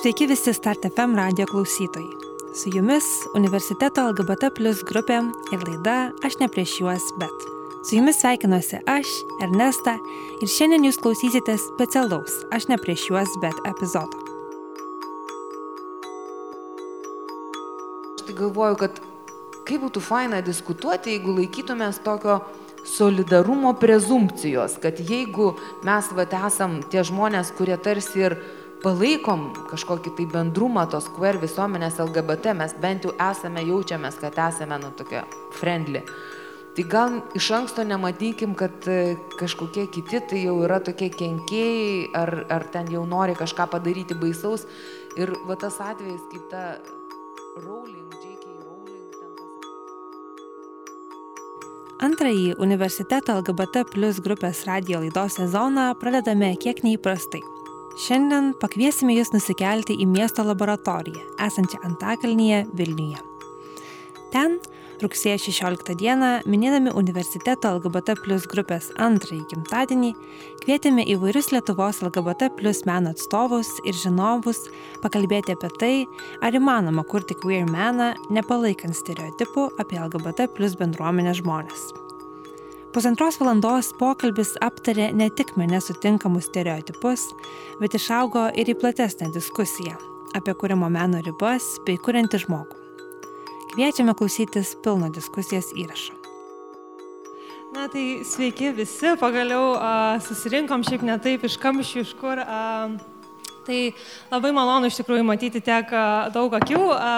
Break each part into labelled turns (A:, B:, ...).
A: Sveiki visi Start FM radio klausytojai. Su jumis universiteto LGBT plus grupė ir laida Aš ne prieš juos, bet. Su jumis sveikinuosi aš, Ernesta, ir šiandien jūs klausysitės specialaus Aš ne prieš juos, bet epizodo.
B: Aš tai galvoju, kad kaip būtų faina diskutuoti, jeigu laikytumės tokio solidarumo prezumpcijos, kad jeigu mes vat esam tie žmonės, kurie tarsi ir palaikom kažkokį tai bendrumą tos queer visuomenės LGBT, mes bent jau esame, jaučiamės, kad esame, nu, tokia friendly. Tai gal iš anksto nematykim, kad e, kažkokie kiti tai jau yra tokie kenkėjai, ar, ar ten jau nori kažką padaryti baisaus. Ir va tas atvejis, kaip ta Rowling, J.K. Rowling. Ten.
A: Antrąjį universiteto LGBT plus grupės radio laidos sezoną pradedame kiek neįprastai. Šiandien pakviesime jūs nusikelti į miesto laboratoriją, esančią Antakalnyje Vilniuje. Ten rugsėjo 16 dieną, minėdami universiteto LGBT plus grupės antrąjį gimtadienį, kvietėme įvairius Lietuvos LGBT plus meno atstovus ir žinovus pakalbėti apie tai, ar įmanoma kurti queer meną, nepalaikant stereotipų apie LGBT plus bendruomenę žmonės. Pusantros valandos pokalbis aptarė ne tik mane sutinkamus stereotipus, bet išaugo ir į platesnę diskusiją apie kūrimo meno ribas bei kuriantį žmogų. Kviečiame klausytis pilno diskusijos įrašo.
C: Na tai sveiki visi, pagaliau a, susirinkom šiaip ne taip iš kamščių, iš kur. A, tai labai malonu iš tikrųjų matyti tiek a, daug akių. A,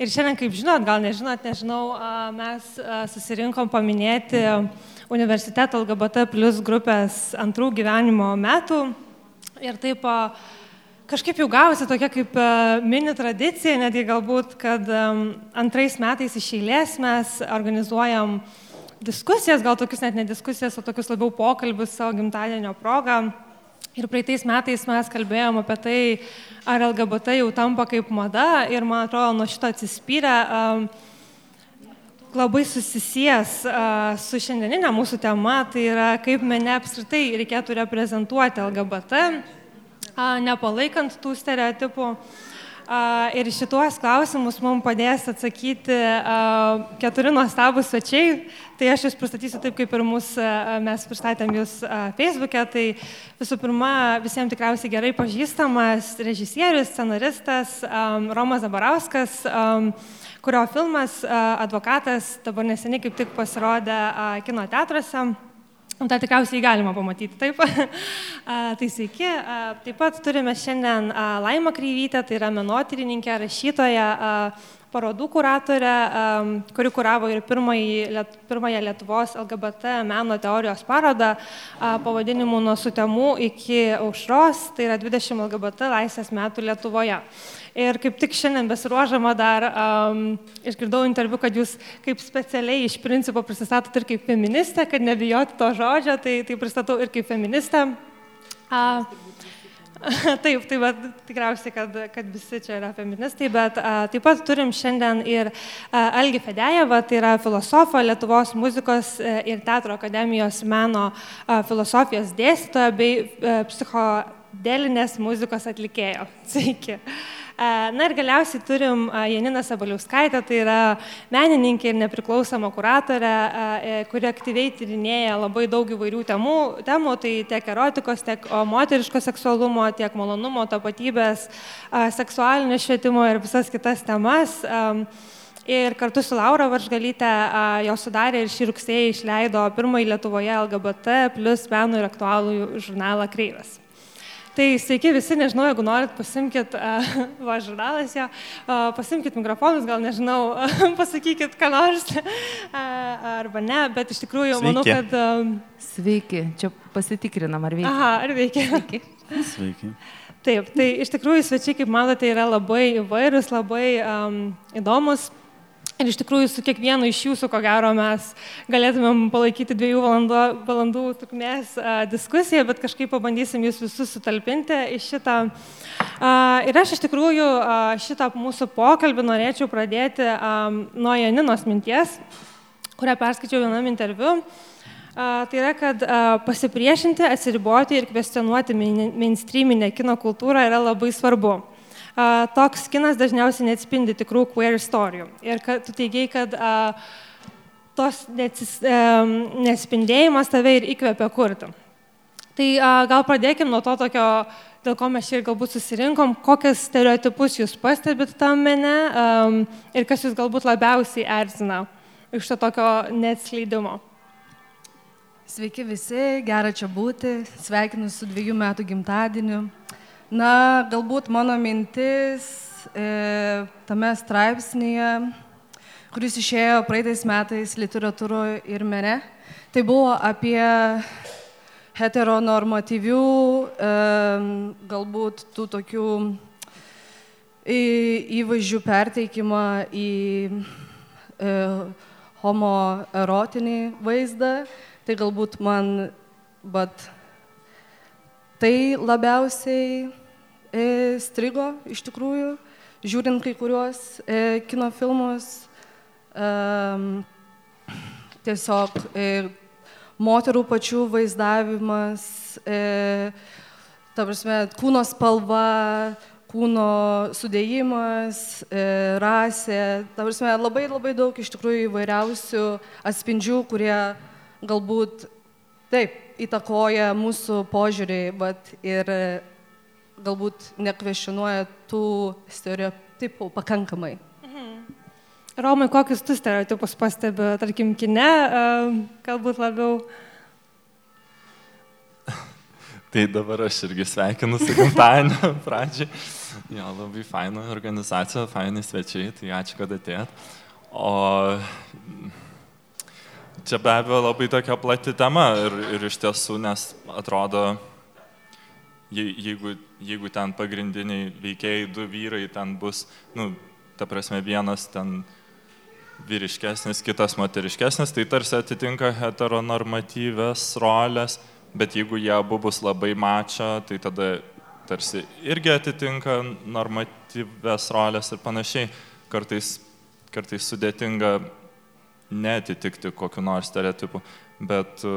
C: Ir šiandien, kaip žinot, gal nežinot, nežinau, mes susirinkom paminėti universiteto LGBT plus grupės antrų gyvenimo metų. Ir taip kažkaip jau gavosi tokia kaip mini tradicija, netgi galbūt, kad antrais metais iš eilės mes organizuojam diskusijas, gal tokius net ne diskusijas, o tokius labiau pokalbius savo gimtadienio progą. Ir praeitais metais mes kalbėjom apie tai, ar LGBT jau tampa kaip mada ir man atrodo nuo šito atsispyrę um, labai susisijęs uh, su šiandieninė mūsų tema, tai yra kaip mene apskritai reikėtų reprezentuoti LGBT, uh, nepalaikant tų stereotipų. Uh, Ir šituos klausimus mums padės atsakyti keturi nuostabus svečiai. Tai aš jūs pristatysiu taip, kaip ir mūsų, mes pristatėm jūs Facebook'e. Tai visų pirma, visiems tikriausiai gerai pažįstamas režisierius, scenaristas Romas Zabarauskas kurio filmas Advokatas dabar neseniai kaip tik pasirodė kino teatruose. Ta tikriausiai galima pamatyti, taip. tai sveiki. Taip pat turime šiandien Laimą Kryvytę, tai yra menotyrininkė, rašytoja, parodų kuratorė, kuri kuravo ir pirmąją, pirmąją Lietuvos LGBT meno teorijos parodą pavadinimu Nuo sutemų iki aušros, tai yra 20 LGBT laisvės metų Lietuvoje. Ir kaip tik šiandien besiruožama dar um, išgirdau interviu, kad jūs kaip specialiai iš principo prisistatot ir kaip feministė, kad nebijot to žodžio, tai, tai pristatau ir kaip feministė. Uh, Taip, tai bet tikriausiai, kad, kad visi čia yra feministai, bet a, taip pat turim šiandien ir a, Algi Fedejevą, tai yra filosofo Lietuvos muzikos e, ir teatro akademijos meno a, filosofijos dėstytoja bei a, e, psichodelinės muzikos atlikėjo. Sveiki. Na ir galiausiai turim Janiną Sabaliauskaitę, tai yra menininkė ir nepriklausoma kuratorė, e, kuri aktyviai tyrinėja labai daug įvairių temų, temų tai tiek erotikos, tiek moteriško seksualumo, tiek malonumo, tapatybės, seksualinio švietimo ir visas kitas temas. Ir kartu su Laura Varžgalytė jo sudarė ir šį rugsėjį išleido pirmąjį Lietuvoje LGBT plus menų ir aktualų žurnalą Kreivas. Tai sveiki visi, nežinau, jeigu norit, pasimkit, uh, va, žurnalas jo, uh, pasimkit mikrofonus, gal nežinau, uh, pasakykit ką nors, uh, arba ne, bet iš tikrųjų sveiki. manau, kad... Um,
B: sveiki, čia pasitikrinam, ar veikia.
C: Aha, ar veikia.
B: Sveiki.
D: Sveiki.
C: Taip, tai iš tikrųjų svečiai, kaip matote, yra labai įvairūs, labai um, įdomus. Ir iš tikrųjų su kiekvienu iš jūsų, ko gero, mes galėtumėm palaikyti dviejų valandų, valandų trukmės diskusiją, bet kažkaip pabandysim jūs visus sutalpinti į šitą. A, ir aš iš tikrųjų a, šitą mūsų pokalbį norėčiau pradėti a, nuo Janinos minties, kurią perskaičiau vienam interviu. Tai yra, kad pasipriešinti, atsiriboti ir kvestionuoti mainstreaminę kino kultūrą yra labai svarbu. Toks kinas dažniausiai neatspindi tikrų queer istorijų. Ir kad tu teigiai, kad a, tos a, nespindėjimas tave ir įkvepia kurti. Tai a, gal pradėkim nuo to tokio, dėl ko mes čia ir galbūt susirinkom, kokius stereotipus jūs pastebit tam mene um, ir kas jūs galbūt labiausiai erzina iš to tokio neatskleidimo.
D: Sveiki visi, gera čia būti, sveikinu su dviejų metų gimtadieniu. Na, galbūt mano mintis e, tame straipsnėje, kuris išėjo praeitais metais literatūroje ir mene, tai buvo apie heteronormatyvių, e, galbūt tų tokių į, įvaizdžių perteikimą į e, homoerotinį vaizdą. Tai galbūt man, bet tai labiausiai e, strigo iš tikrųjų, žiūrint kai kuriuos e, kino filmus. E, tiesiog e, moterų pačių vaizdavimas, e, ta prasme, kūno spalva, kūno sudėjimas, e, rasė, ta prasme, labai labai daug iš tikrųjų įvairiausių atspindžių, kurie galbūt taip įtakoja mūsų požiūrį, bet ir galbūt nekvešionuoja tų stereotipų pakankamai. Mhm.
C: Romai, kokius tu stereotipus pastebi, tarkim, kine, galbūt labiau?
E: Tai dabar aš irgi sveikinu su gimtadieniu pradžiai. Jo, labai faina organizacija, faini svečiai, tai ačiū, kad atėjot. O čia be abejo labai tokia plati tema ir, ir iš tiesų, nes atrodo, jeigu, jeigu ten pagrindiniai veikėjai, du vyrai, ten bus, nu, ta prasme, vienas ten vyriškesnis, kitas moteriškesnis, tai tarsi atitinka heteronormatyvės rolės, bet jeigu jie abu bus labai mačia, tai tada tarsi irgi atitinka normatyvės rolės ir panašiai. Kartais, kartais sudėtinga netitikti kokiu nors stereotipu, bet e,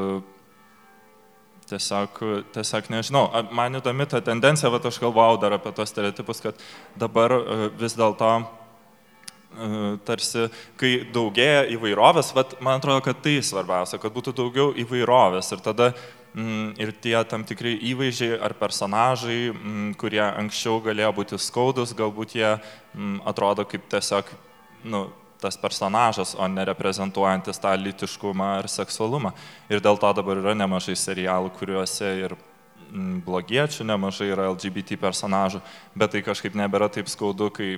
E: tiesiog, tiesiog nežinau. Man įdomi ta tendencija, va aš galvojau dar apie tos stereotipus, kad dabar e, vis dėlto e, tarsi, kai daugėja įvairovės, vat, man atrodo, kad tai svarbiausia, kad būtų daugiau įvairovės ir tada mm, ir tie tam tikrai įvaizdžiai ar personažai, mm, kurie anksčiau galėjo būti skaudus, galbūt jie mm, atrodo kaip tiesiog nu, tas personažas, o ne reprezentuojantis tą litiškumą ar seksualumą. Ir dėl to dabar yra nemažai serialų, kuriuose ir mm, blogiečių nemažai yra LGBT personažų, bet tai kažkaip nebėra taip skaudu, kai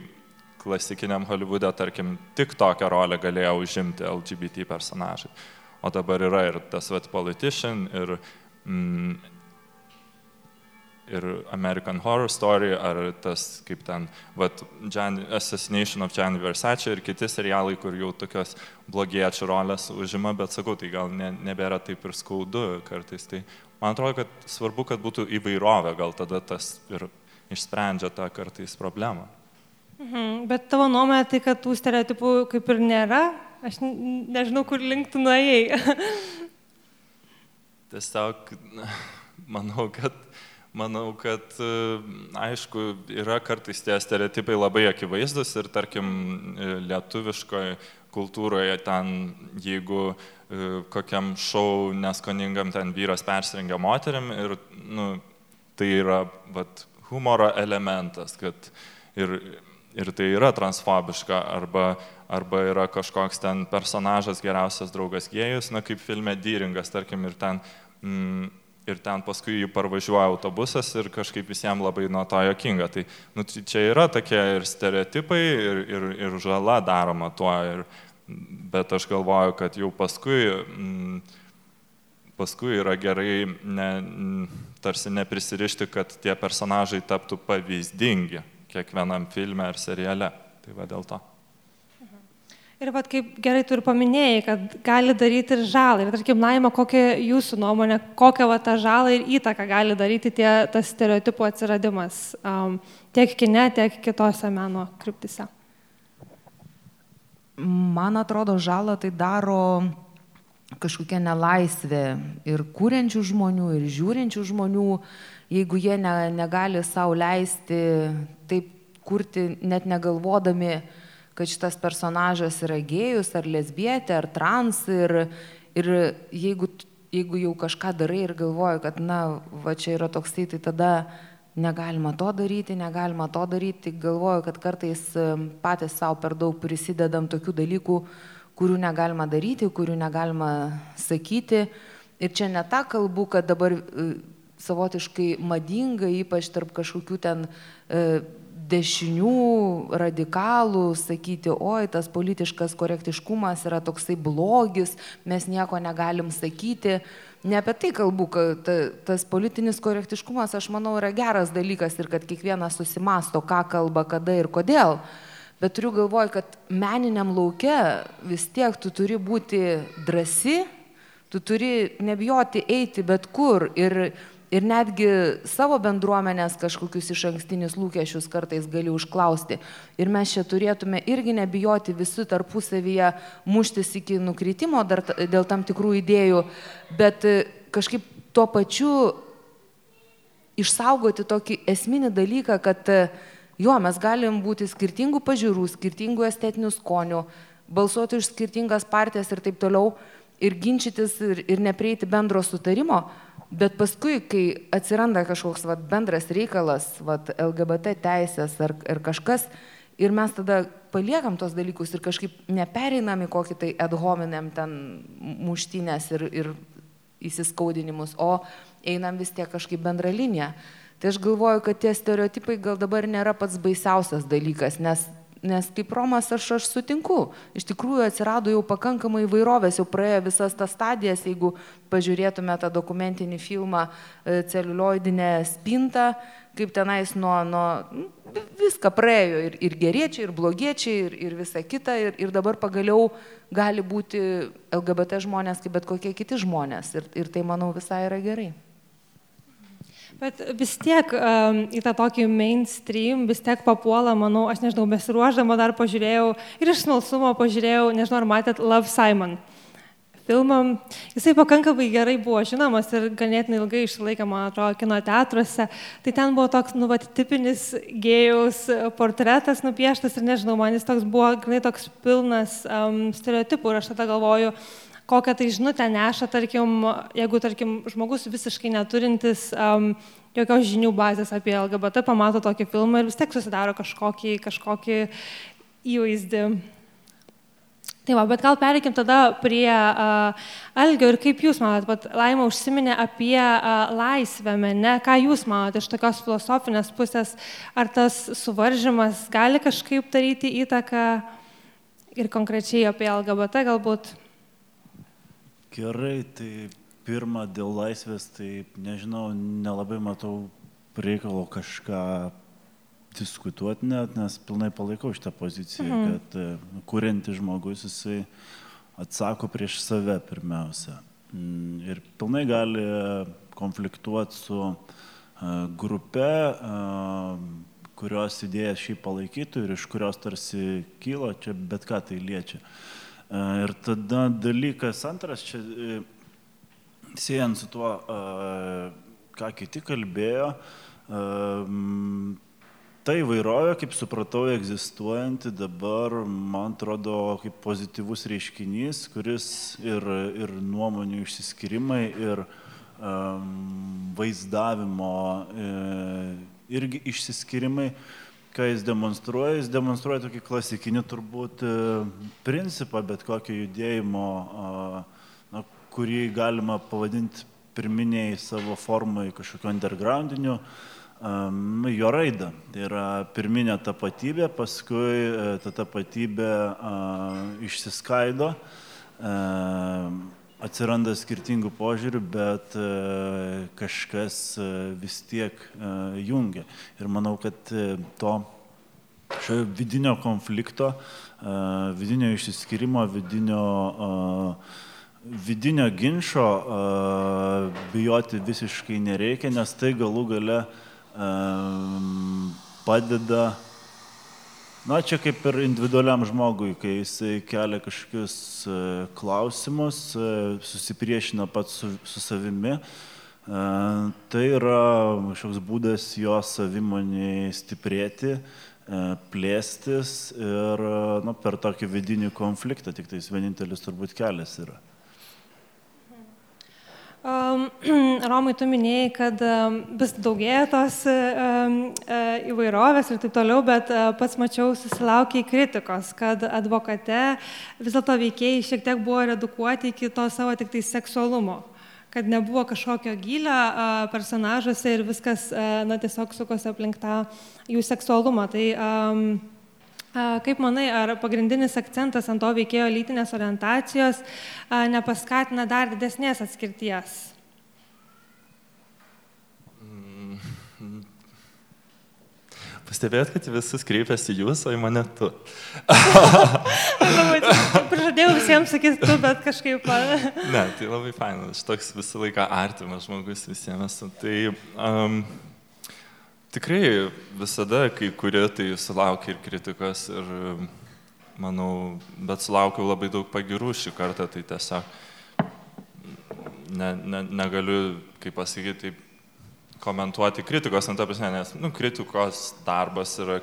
E: klasikiniam Hollywoode, tarkim, tik tokią rolę galėjo užimti LGBT personažai. O dabar yra ir tas vat politician, ir mm, ir American Horror Story, ar tas kaip ten, vat, Jan, Assassination of Gianni Versace ir kiti serialai, kur jau tokios blogiečių rolės užima, bet sakau, tai gal ne, nebėra taip ir skaudu kartais. Tai man atrodo, kad svarbu, kad būtų įvairovė, gal tada tas ir išsprendžia tą kartais problemą.
C: Mhm, bet tavo nuomonė tai, kad tų stereotipų kaip ir nėra, aš nežinau, kur link tu nuėjai.
E: Tiesiog manau, kad Manau, kad aišku, yra kartais tie stereotipai labai akivaizdus ir tarkim lietuviškoje kultūroje ten, jeigu e, kokiam šau neskoningam ten vyras persirengia moterim ir nu, tai yra vat, humoro elementas, kad ir, ir tai yra transfobiška arba, arba yra kažkoks ten personažas geriausias draugas gėjus, na kaip filme Dyringas, tarkim, ir ten mm, ir ten paskui jį parvažiuoja autobusas ir kažkaip visiems labai nuo to jokinga. Tai nu, čia yra tokie ir stereotipai, ir, ir, ir žala daroma tuo, ir, bet aš galvoju, kad jau paskui, mm, paskui yra gerai ne, tarsi neprisirišti, kad tie personažai taptų pavyzdingi kiekvienam filme ar seriale. Tai va dėl to.
C: Ir pat kaip gerai tu ir paminėjai, kad gali daryti ir žalą. Ir tarkim, Naima, kokia jūsų nuomonė, kokią va, tą žalą ir įtaką gali daryti tie, tas stereotipų atsiradimas um, tiek kine, tiek kitose meno kryptise?
B: Man atrodo, žalą tai daro kažkokia nelaisvė ir kūrenčių žmonių, ir žiūrinčių žmonių, jeigu jie ne, negali savo leisti taip kurti net negalvodami, kad šitas personažas yra gėjus ar lesbietė ar trans ir, ir jeigu, jeigu jau kažką darai ir galvoji, kad na, va čia yra toksai, tai tada negalima to daryti, negalima to daryti, galvoju, kad kartais patys savo per daug prisidedam tokių dalykų, kurių negalima daryti, kurių negalima sakyti. Ir čia ne ta kalbu, kad dabar e, savotiškai madinga, ypač tarp kažkokių ten e, dešinių radikalų sakyti, oi, tas politiškas korektiškumas yra toksai blogis, mes nieko negalim sakyti. Ne apie tai kalbu, kad ta, tas politinis korektiškumas, aš manau, yra geras dalykas ir kad kiekvienas susimasto, ką kalba, kada ir kodėl. Bet turiu galvoj, kad meniniam laukia vis tiek tu turi būti drasi, tu turi nebijoti eiti bet kur ir ir netgi savo bendruomenės kažkokius iš ankstinius lūkesčius kartais gali užklausti. Ir mes čia turėtume irgi nebijoti visi tarpusavyje muštis iki nukritimo dar dėl tam tikrų idėjų, bet e, kažkaip tuo pačiu išsaugoti tokį esminį dalyką, kad e, jo, mes galim būti skirtingų pažiūrų, skirtingų estetinių skonių, balsuoti už skirtingas partijas ir taip toliau, ir ginčytis ir, ir neprieiti bendro sutarimo, Bet paskui, kai atsiranda kažkoks vat, bendras reikalas, vat, LGBT teisės ar, ar kažkas, ir mes tada paliekam tos dalykus ir kažkaip nepereinam į kokį tai ad hominem ten muštynės ir, ir įsiskaudinimus, o einam vis tiek kažkaip bendrą liniją. Tai aš galvoju, kad tie stereotipai gal dabar nėra pats baisiausias dalykas, nes nes kaip Romas aš, aš sutinku. Iš tikrųjų atsirado jau pakankamai įvairovės, jau praėjo visas tas stadijas, jeigu pažiūrėtume tą dokumentinį filmą e, Celiulioidinę spintą, kaip tenais nuo, nuo nu, viską praėjo ir, ir geriečiai, ir blogiečiai, ir, ir visa kita, ir, ir dabar pagaliau gali būti LGBT žmonės kaip bet kokie kiti žmonės. Ir, ir tai, manau, visai yra gerai.
C: Bet vis tiek um, į tą tokį mainstream vis tiek papuola, manau, aš nežinau, besiruoždama dar pažiūrėjau ir iš smalsumo pažiūrėjau, nežinau, ar matėt Love Simon filmą. Jisai pakankamai gerai buvo žinomas ir ganėtinai ilgai išsilaikė, man atrodo, kino teatruose. Tai ten buvo toks, nu, va, tipinis gėjaus portretas nupieštas ir nežinau, man jis toks buvo, ganai toks pilnas um, stereotipų ir aš tada galvoju, kokią tai žinutę neša, tarkim, jeigu, tarkim, žmogus visiškai neturintis um, jokios žinių bazės apie LGBT, pamato tokį filmą ir vis tiek susidaro kažkokį, kažkokį įvaizdį. Tai va, bet gal pereikim tada prie uh, Algio ir kaip jūs manot, bet Laima užsiminė apie uh, laisvę mene, ką jūs manot iš tokios filosofinės pusės, ar tas suvaržymas gali kažkaip daryti įtaką ir konkrečiai apie LGBT galbūt?
F: Gerai, tai pirmą dėl laisvės, tai nežinau, nelabai matau reikalo kažką diskutuoti net, nes pilnai palaikau šitą poziciją, mhm. kad e, kurianti žmogus jisai atsako prieš save pirmiausia. Mm, ir pilnai gali konfliktuoti su e, grupe, e, kurios idėjas šį palaikytų ir iš kurios tarsi kylo, čia bet ką tai liečia. E, ir tada dalykas antras, čia e, siejant su tuo, e, ką kiti kalbėjo, ta įvairovė, kaip supratau, egzistuojanti dabar, man atrodo, kaip pozityvus reiškinys, kuris ir, ir nuomonių išsiskirimai, ir um, vaizdavimo e, irgi išsiskirimai ką jis demonstruoja, jis demonstruoja tokį klasikinį turbūt e, principą, bet kokio judėjimo, na, kurį galima pavadinti pirminiai savo formai kažkokio undergroundiniu, jo raidą. Tai yra pirminė tapatybė, paskui e, ta tapatybė išsiskaido, e, atsiranda skirtingų požiūrių, bet kažkas vis tiek jungia. Ir manau, kad to šio vidinio konflikto, vidinio išsiskirimo, vidinio, vidinio ginčio bijoti visiškai nereikia, nes tai galų gale padeda, na čia kaip ir individualiam žmogui, kai jisai kelia kažkokius klausimus, susipriešina pats su, su savimi, Tai yra kažkoks būdas jo savimonį stiprėti, plėstis ir nu, per tokį vidinį konfliktą, tik tais vienintelis turbūt kelias yra.
C: Romai, tu minėjai, kad vis daugėja tos įvairovės ir taip toliau, bet pats mačiau susilaukiai kritikos, kad advokate vis dėlto veikėjai šiek tiek buvo redukuoti iki to savo tik tai seksualumo kad nebuvo kažkokio gilio personažuose ir viskas, na, tiesiog sukosi aplink tą jų seksualumą. Tai um, Kaip manai, ar pagrindinis akcentas ant to veikėjo lytinės orientacijos nepaskatina dar didesnės atskirties?
E: Mm. Pastebėjot, kad visus kreipiasi jūs, o į mane tu.
C: Prižadėjau visiems sakyti tu, bet kažkaip.
E: ne, tai labai faina, aš toks visą laiką artimas žmogus visiems. Tai um, Tikrai visada, kai kurie, tai sulaukia ir kritikos, ir manau, bet sulaukiau labai daug pagirų šį kartą, tai tiesiog ne, ne, negaliu, kaip pasakyti, komentuoti kritikos, ant apsne, nes nu, kritikos darbas yra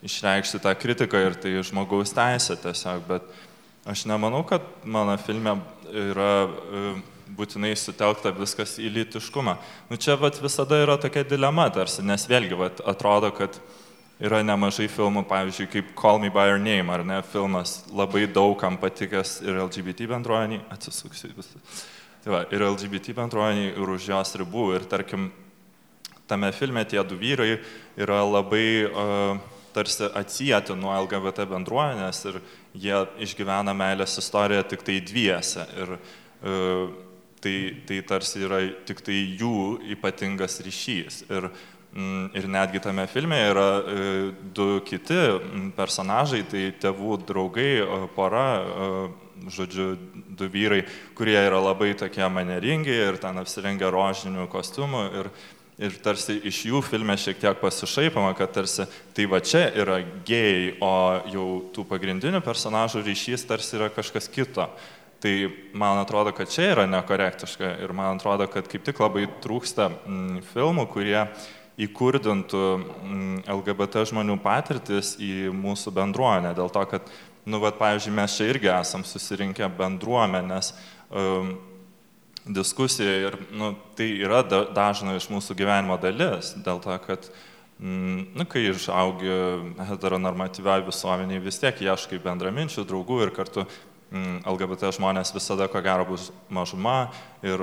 E: išreikšti tą kritiką ir tai žmogaus teisė tiesiog, bet aš nemanau, kad mano filme yra būtinai sutelkta viskas į lytiškumą. Nu, čia vat, visada yra tokia dilema tarsi, nes vėlgi vat, atrodo, kad yra nemažai filmų, pavyzdžiui, kaip Call Me By Your Name, ar ne, filmas labai daugam patikęs ir LGBT bendruomeniai, atsisuksiu visą. Tai va, ir LGBT bendruomeniai ir už jos ribų. Ir tarkim, tame filme tie du vyrai yra labai uh, tarsi atsijėti nuo LGBT bendruomenės ir jie išgyvena meilės istoriją tik tai dviese. Ir uh, tai, tai tarsi yra tik tai jų ypatingas ryšys. Ir, mm, ir netgi tame filme yra e, du kiti mm, personažai, tai tėvų draugai, pora, žodžiu, du vyrai, kurie yra labai tokie maneringi ir ten apsirengia rožinių kostiumų. Ir, ir tarsi iš jų filme šiek tiek pasišaipama, kad tarsi tai va čia yra gėjai, o jau tų pagrindinių personažų ryšys tarsi yra kažkas kito. Tai man atrodo, kad čia yra nekorektiška ir man atrodo, kad kaip tik labai trūksta mm, filmų, kurie įkurdintų mm, LGBT žmonių patirtis į mūsų bendruomenę. Dėl to, kad, nu, va, pavyzdžiui, mes čia irgi esam susirinkę bendruomenės um, diskusiją ir nu, tai yra da, dažna iš mūsų gyvenimo dalis. Dėl to, kad mm, nu, kai išaugi heteronormatyviai visuomeniai, vis tiek ieškai bendraminčių, draugų ir kartu LGBT žmonės visada ko gero bus mažuma ir,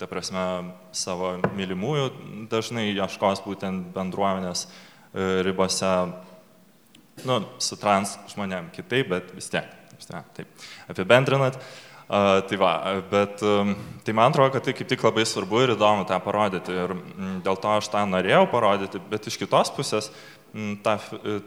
E: ta prasme, savo mylimųjų dažnai ieškos būtent bendruomenės e, ribose, nu, su trans žmonėm kitaip, bet vis tiek, vis tiek taip apibendrinat. Uh, tai va, bet um, tai man atrodo, kad tai kaip tik labai svarbu ir įdomu tą parodyti ir mm, dėl to aš tą norėjau parodyti, bet iš kitos pusės uh, Mm, tą,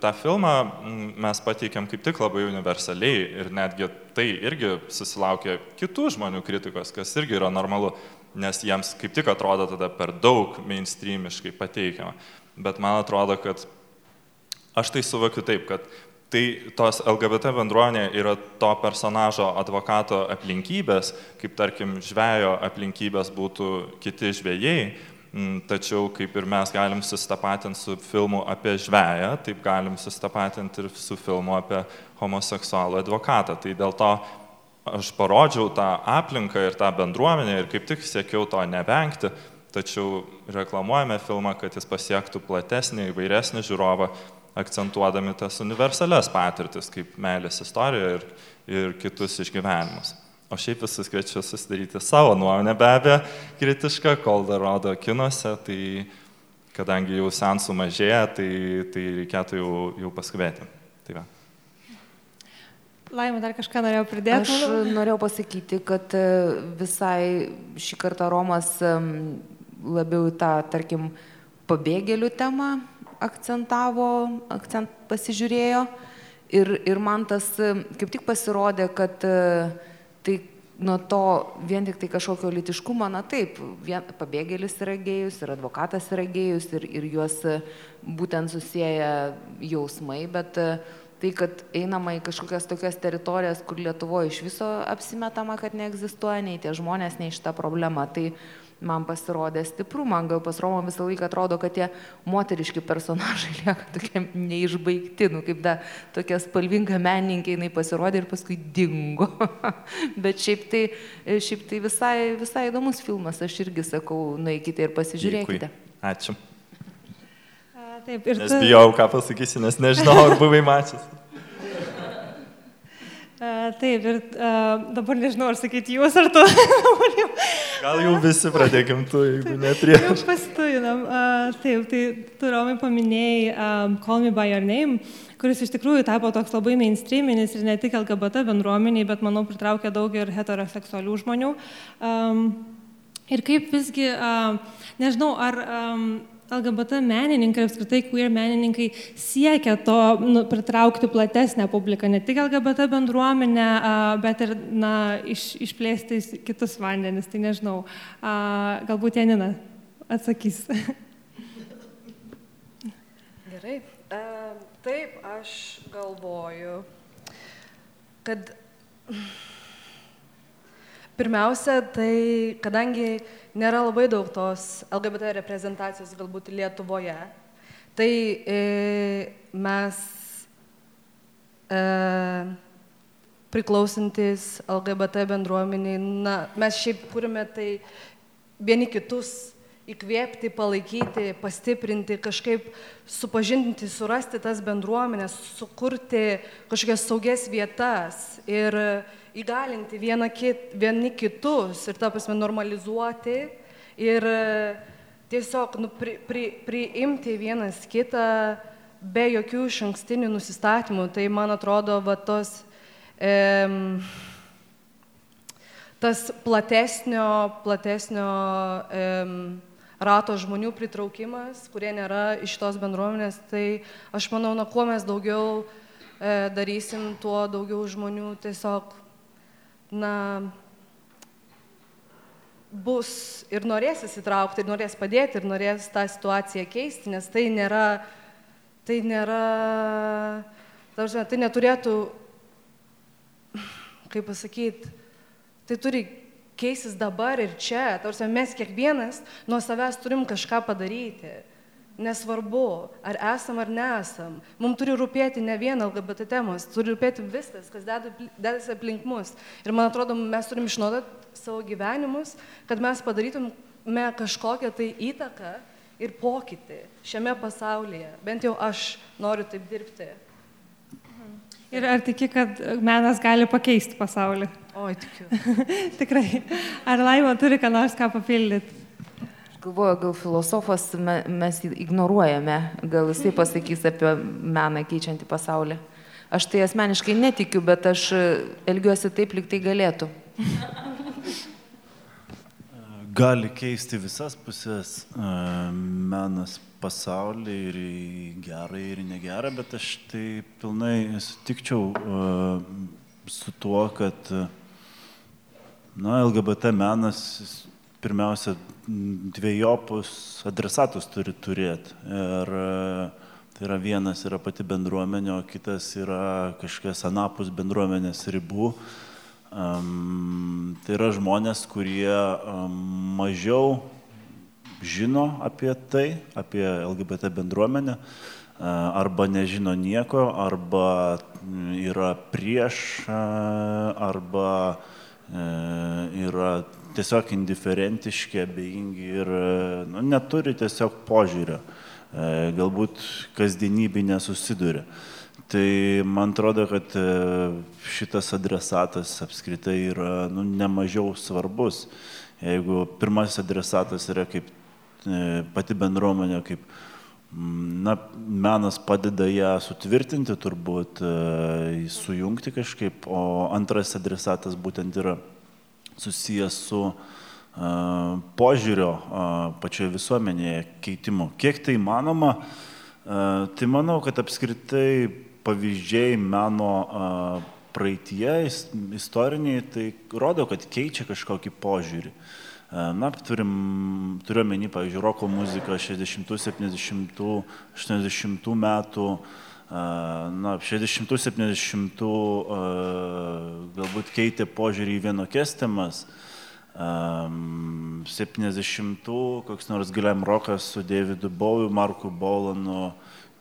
E: tą filmą mm, mes pateikėm kaip tik labai universaliai ir netgi tai irgi susilaukė kitų žmonių kritikos, kas irgi yra normalu, nes jiems kaip tik atrodo tada per daug mainstreamiškai pateikiama. Bet man atrodo, kad aš tai suvokiu taip, kad tai tos LGBT bendruomenė yra to personažo advokato aplinkybės, kaip tarkim žvejo aplinkybės būtų kiti žvėjai Mm, tačiau kaip ir mes galim susitapatinti su filmu apie žvėją, taip galim susitapatinti ir su filmu apie homoseksualų advokatą. Tai dėl to aš parodžiau tą aplinką ir tą bendruomenę ir kaip tik siekiau to nevengti, tačiau reklamuojame filmą, kad jis pasiektų platesnį, įvairesnį žiūrovą, akcentuodami tas universalias patirtis, kaip meilės istorija ir, ir kitus išgyvenimus. O šiaip visus kviečiu susidaryti savo nuomonę, be abejo, kritišką, kol dar rodo kinuose, tai kadangi jau sensų mažėja, tai, tai reikėtų jau, jau paskubėti. Tai va.
C: Laima dar kažką norėjau pridėti.
B: Aš norėjau pasakyti, kad e, visai šį kartą Romas labiau tą, tarkim, pabėgėlių temą akcentavo, akcent pasižiūrėjo. Ir, ir man tas kaip tik pasirodė, kad uh, tai nuo to vien tik tai kažkokio litiškumo, na taip, vien, pabėgėlis yra gėjus ir advokatas yra gėjus ir, ir juos būtent susiję jausmai, bet tai, kad einama į kažkokias tokias teritorijas, kur Lietuvoje iš viso apsimetama, kad neegzistuoja nei tie žmonės, nei šita problema. Tai man pasirodė stipru, man gal pas Romą visą laiką atrodo, kad tie moteriški personažai lieka tokie neišbaigti, nu kaip da tokia spalvinga menininkė, jinai pasirodė ir paskui dingo. Bet šiaip tai, šiaip tai visai, visai įdomus filmas, aš irgi sakau, nueikite ir pasižiūrėkite.
E: Dėkui. Ačiū.
C: Taip, ir
E: Nes bijau, ką pasakysi, nes nežinau, ar buvai mačias.
C: Uh, taip, ir uh, dabar nežinau, ar sakyti jūs ar tu.
E: Gal jau visi pradėkim tu, jeigu neprieš.
C: Jau pastujinam. Uh, taip, tai tu Romai paminėjai um, Call Me By Your Name, kuris iš tikrųjų tapo toks labai mainstreaminis ir ne tik LGBT bendruomeniai, bet manau pritraukė daug ir heteroseksualių žmonių. Um, ir kaip visgi, uh, nežinau, ar um, LGBT menininkai, apskritai queer menininkai siekia to nu, pritraukti platesnę publiką, ne tik LGBT bendruomenę, bet ir na, iš, išplėsti kitus vandenis. Tai nežinau, galbūt Janina atsakys.
D: Gerai. Taip, aš galvoju, kad pirmiausia, tai kadangi nėra labai daug tos LGBT reprezentacijos galbūt Lietuvoje. Tai e, mes e, priklausantis LGBT bendruomeniai, na, mes šiaip kūrime tai vieni kitus įkvėpti, palaikyti, pastiprinti, kažkaip supažindinti, surasti tas bendruomenės, sukurti kažkokias saugias vietas ir įgalinti kit, vieni kitus ir tą prasme normalizuoti ir e, tiesiog nu, pri, pri, priimti vienas kitą be jokių iš ankstinių nusistatymų. Tai man atrodo, va, tos, e, tas platesnio, platesnio e, rato žmonių pritraukimas, kurie nėra iš tos bendruomenės, tai aš manau, na, kuo mes daugiau e, darysim, tuo daugiau žmonių tiesiog na, bus ir norės įsitraukti, ir norės padėti, ir norės tą situaciją keisti, nes tai nėra, tai nėra, tarsi, tai neturėtų, kaip pasakyti, tai turi keisis dabar ir čia, tarsi mes kiekvienas nuo savęs turim kažką padaryti. Nesvarbu, ar esam ar nesam. Mums turi rūpėti ne vien LGBT temos, turi rūpėti viskas, kas dedasi aplink mus. Ir man atrodo, mes turim išnaudoti savo gyvenimus, kad mes padarytume kažkokią tai įtaką ir pokytį šiame pasaulyje. Bent jau aš noriu taip dirbti.
C: Ir ar tiki, kad menas gali pakeisti pasaulį?
D: Oi, tikiu.
C: Tikrai. Ar laima turi ką nors ką papildyti?
B: Galvoju, gal filosofas mes ignoruojame, gal jisai pasakys apie meną keičiantį pasaulį. Aš tai asmeniškai netikiu, bet aš elgiuosi taip, lyg tai galėtų.
F: Gali keisti visas pusės menas pasaulį ir į gerą ir į negerą, bet aš tai pilnai sutikčiau su tuo, kad na, LGBT menas pirmiausia dviejopus adresatus turi turėti. Ir tai yra vienas yra pati bendruomenė, o kitas yra kažkas anapus bendruomenės ribų. Um, tai yra žmonės, kurie um, mažiau žino apie tai, apie LGBT bendruomenę, uh, arba nežino nieko, arba yra prieš, uh, arba uh, yra tiesiog indiferentiški, abejingi ir nu, neturi tiesiog požiūrio, e, galbūt kasdienybė nesusiduria. Tai man atrodo, kad e, šitas adresatas apskritai yra nu, nemažiau svarbus. Jeigu pirmasis adresatas yra kaip e, pati bendruomenė, kaip na, menas padeda ją sutvirtinti, turbūt sujungti kažkaip, o antras adresatas būtent yra susijęs su požiūrio pačioje visuomenėje keitimu. Kiek tai manoma, tai manau, kad apskritai pavyzdžiai meno praeitie, istoriniai, tai rodo, kad keičia kažkokį požiūrį. Na, turim, turiu menį, pavyzdžiui, roko muziką 60, 70, 80 metų, na, 60-70 galbūt keitė požiūrį į vienokias temas. 70 koks nors Gilem Rokas su Davidu Bowiu, Marku Bolanu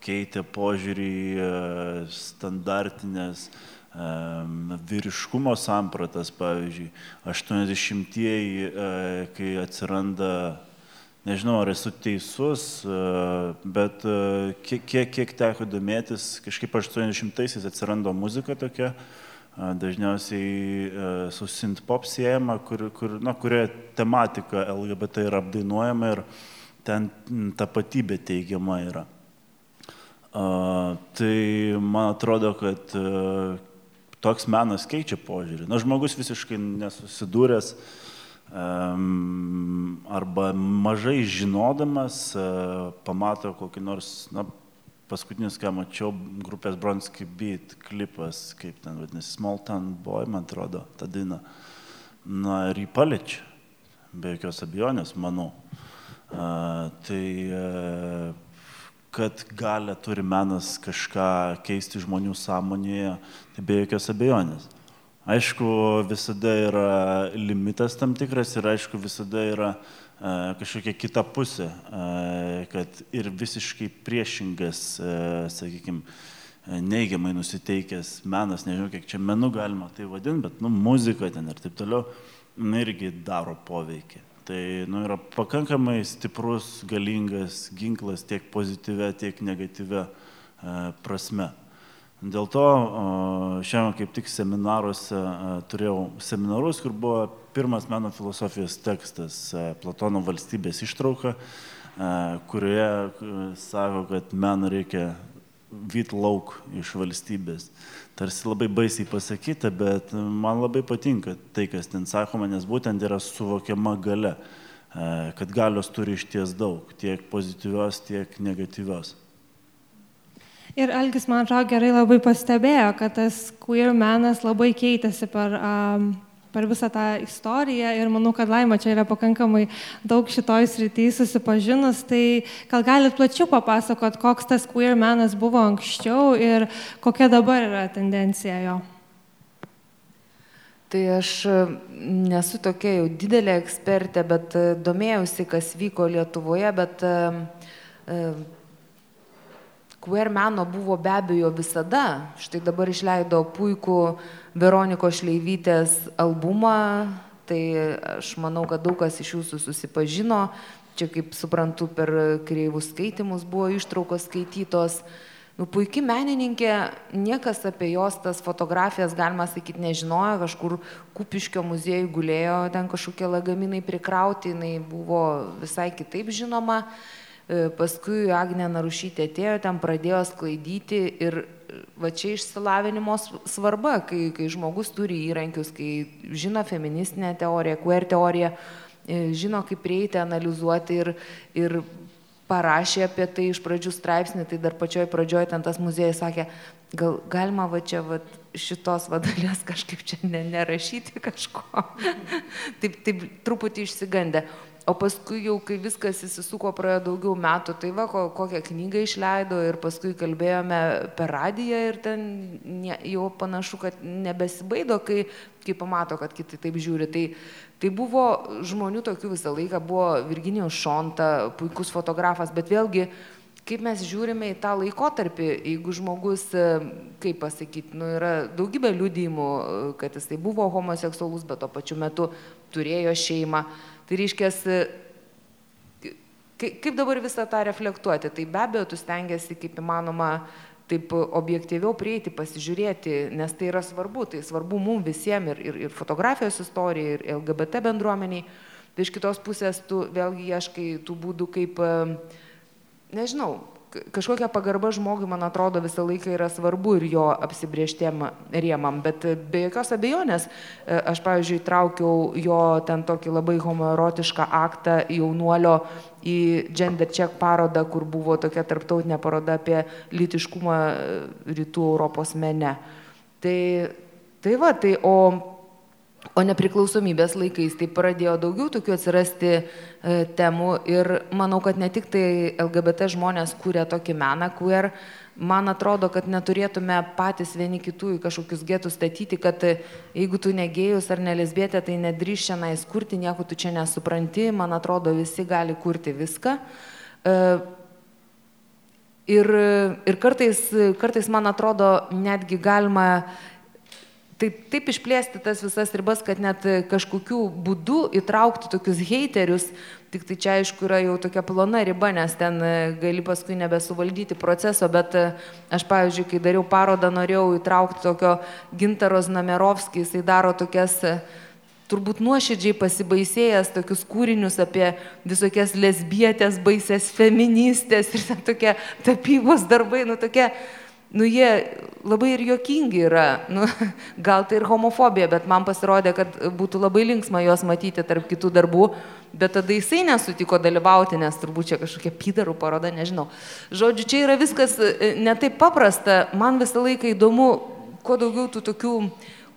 F: keitė požiūrį į standartinės vyriškumo sampratas, pavyzdžiui, 80-ieji, kai atsiranda nežinau, ar esu teisus, e, bet e, kiek, kiek, kiek teko domėtis, kažkaip 80-aisiais atsirando muzika tokia, e, dažniausiai su synth-pop siejama, kur, kur, na, kurioje tematika LGBT yra apdainuojama ir ten tapatybė teigiama yra. Tai man atrodo, kad toks menas keičia požiūrį. Na, žmogus visiškai nesusidūręs uh, arba mažai žinodamas e, pamato kokį nors, na, paskutinis, ką mačiau, grupės Bronski Beat klipas, kaip ten vadinasi, Small Town Boy, man atrodo, ta daina. Na ir jį paliečia, be jokios abejonės, manau. A, tai a, e, kad galę turi menas kažką keisti žmonių sąmonėje, tai be jokios abejonės. Aišku, visada yra limitas tam tikras ir aišku, visada yra e, kažkokia kita pusė, e, kad ir visiškai priešingas, e, sakykime, neigiamai nusiteikęs menas, nežinau, kiek čia menu galima tai vadinti, bet, nu, muzika ten ir taip toliau, nu, irgi daro poveikį. Tai, nu, yra pakankamai stiprus, galingas ginklas tiek pozityvę, tiek negatyvę prasme. Dėl to šiandien kaip tik seminaruose turėjau seminarus, kur buvo pirmas meno filosofijos tekstas Platono valstybės ištrauka, kurioje sako, kad meną reikia vyt lauk iš valstybės. Tarsi labai baisiai pasakyta, bet man labai patinka tai, kas ten sakoma, nes būtent yra suvokiama gale, kad galios turi iš ties daug, tiek pozityvios, tiek negatyvios.
C: Ir Algis, man atrodo, gerai labai pastebėjo, kad tas queer menas labai keitėsi per, um, per visą tą istoriją ir manau, kad Laima čia yra pakankamai daug šitoj srityje susipažinus, tai gal galit plačiau papasakot, koks tas queer menas buvo anksčiau ir kokia dabar yra tendencija jo.
B: Tai aš nesu tokia jau didelė ekspertė, bet domėjausi, kas vyko Lietuvoje, bet Queer meno buvo be abejo visada. Štai dabar išleido puikų Veronikos Šleivytės albumą. Tai aš manau, kad daug kas iš jūsų susipažino. Čia, kaip suprantu, per kreivus skaitimus buvo ištraukos skaitytos. Nu, puikiai menininkė, niekas apie jos tas fotografijas, galima sakyti, nežinojo, kažkur Kupiškio muziejų gulėjo, ten kažkokie lagaminai prikrauti, jinai buvo visai kitaip žinoma. E, paskui Agnė Narušytė atėjo, ten pradėjo sklaidyti ir e, va čia išsilavinimo svarba, kai, kai žmogus turi įrankius, kai žino feministinę teoriją, queer teoriją, e, žino kaip prieiti, analizuoti ir, ir parašė apie tai iš pradžių straipsnį, tai dar pačioj pradžioj ten tas muziejus sakė, gal galima va čia va šitos vadalės kažkaip čia ne, nerašyti kažko. taip, taip truputį išsigandę o paskui jau kai viskas įsisuko praėjo daugiau metų tai va ko kokią knygą išleido ir paskui kalbėjome per radiją ir ten ne jau panašu kad nebesibaido kai kai pamato kad kiti taip žiūri. Tai tai buvo žmonių tokių visą laiką buvo virginijus šonta puikus fotografas bet vėlgi kaip mes žiūrime į tą laikotarpį jeigu žmogus kaip pasakyt nu yra daugybė liudijimų kad jisai buvo homoseksualus bet tuo pačiu metu turėjo šeimą Tai reiškias, kaip dabar visą tą reflektuoti? Tai be abejo, tu stengiasi kaip įmanoma taip objektyviau prieiti, pasižiūrėti, nes tai yra svarbu, tai svarbu mums visiems ir, ir, ir fotografijos istorijai, ir LGBT bendruomeniai. Tai iš kitos pusės tu vėlgi ieškai tų būdų, kaip, nežinau, kažkokia pagarba žmogui, man atrodo, visą laiką yra svarbu ir jo apsibrieštiem rėmam, bet be jokios abejonės, e, aš, pavyzdžiui, traukiau jo ten tokį labai homoerotišką aktą jaunuolio į Gender Check parodą, kur buvo tokia tarptautinė paroda apie lytiškumą e, rytų Europos mene. Tai, tai va, tai o o nepriklausomybės laikais tai pradėjo daugiau tokių atsirasti e, temų ir manau kad ne tik tai lgbt žmonės kuria tokį meną queer man atrodo, kad neturėtume patys vieni kitų į kažkokius getus statyti, kad jeigu tu negėjus ar nelesbėtė, tai nedrįš čia nais kurti, nieko tu čia nesupranti, man atrodo, visi gali kurti viską. E, ir, ir kartais, kartais, man atrodo, netgi galima taip, taip išplėsti tas visas ribas, kad net kažkokiu būdu įtraukti tokius heiterius, tik tai čia aišku yra jau tokia plona riba, nes ten e, gali paskui nebesuvaldyti proceso, bet e, aš, pavyzdžiui, kai dariau parodą, norėjau įtraukti tokio Gintaros Namerovskį, jisai daro tokias e, turbūt nuoširdžiai pasibaisėjęs tokius kūrinius apie visokias lesbietės, baisės feministės ir ten tokie tapybos darbai, nu tokie nu jie labai ir juokingi yra, nu, gal tai ir homofobija, bet man pasirodė, kad būtų labai linksma juos matyti tarp kitų darbų, bet tada jisai nesutiko dalyvauti, nes turbūt čia kažkokia pydarų paroda, nežinau. Žodžiu, čia yra viskas e, netaip paprasta, man visą laiką įdomu, kuo daugiau tų tokių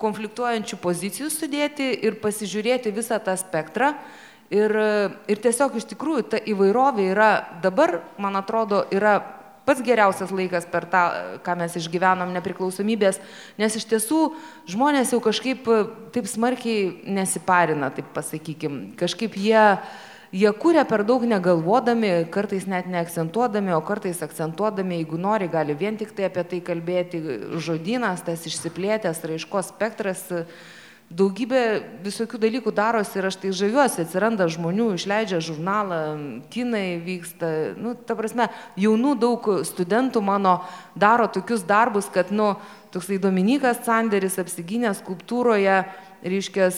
B: konfliktuojančių pozicijų sudėti ir pasižiūrėti visą tą spektrą. Ir, ir tiesiog iš tikrųjų ta įvairovė yra dabar, man atrodo, yra pats geriausias laikas per tą, ką mes išgyvenom nepriklausomybės, nes iš tiesų žmonės jau kažkaip taip smarkiai nesiparina, taip pasakykim. Kažkaip jie, jie kūrė per daug negalvodami, kartais net neakcentuodami, o kartais akcentuodami, jeigu nori, gali vien tik tai apie tai kalbėti, žodynas, tas išsiplėtęs raiškos spektras daugybė visokių dalykų darosi ir aš tai žaviuosi, atsiranda žmonių, išleidžia žurnalą, kinai vyksta, nu, ta prasme, jaunų daug studentų mano daro tokius darbus, kad, nu, toksai Dominikas Sanderis apsigynė skulptūroje, reiškia,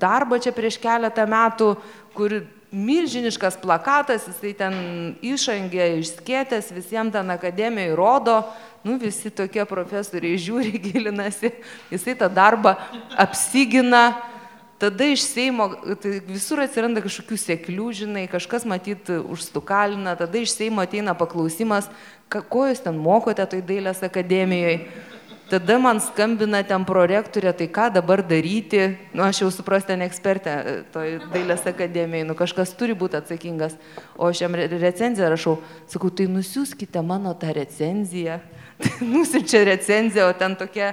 B: darbą čia prieš keletą metų, kur milžiniškas plakatas, jisai ten išangė, išskėtęs, visiems ten akademijai rodo, nu visi tokie profesoriai žiūri, gilinasi, jisai tą darbą apsigina, tada iš Seimo, tai visur atsiranda kažkokių sėklių, žinai, kažkas matyt užstukalina, tada iš Seimo ateina paklausimas, ko jūs ten mokote toj dailės akademijoje tada man skambina ten prorektorė, tai ką dabar daryti, nu aš jau suprasti, ne ekspertė e, toj dailės akademijai, nu kažkas turi būti atsakingas, o aš jam recenziją rašau, sakau, tai nusiųskite mano tą recenziją, nusinčia recenziją, o ten tokia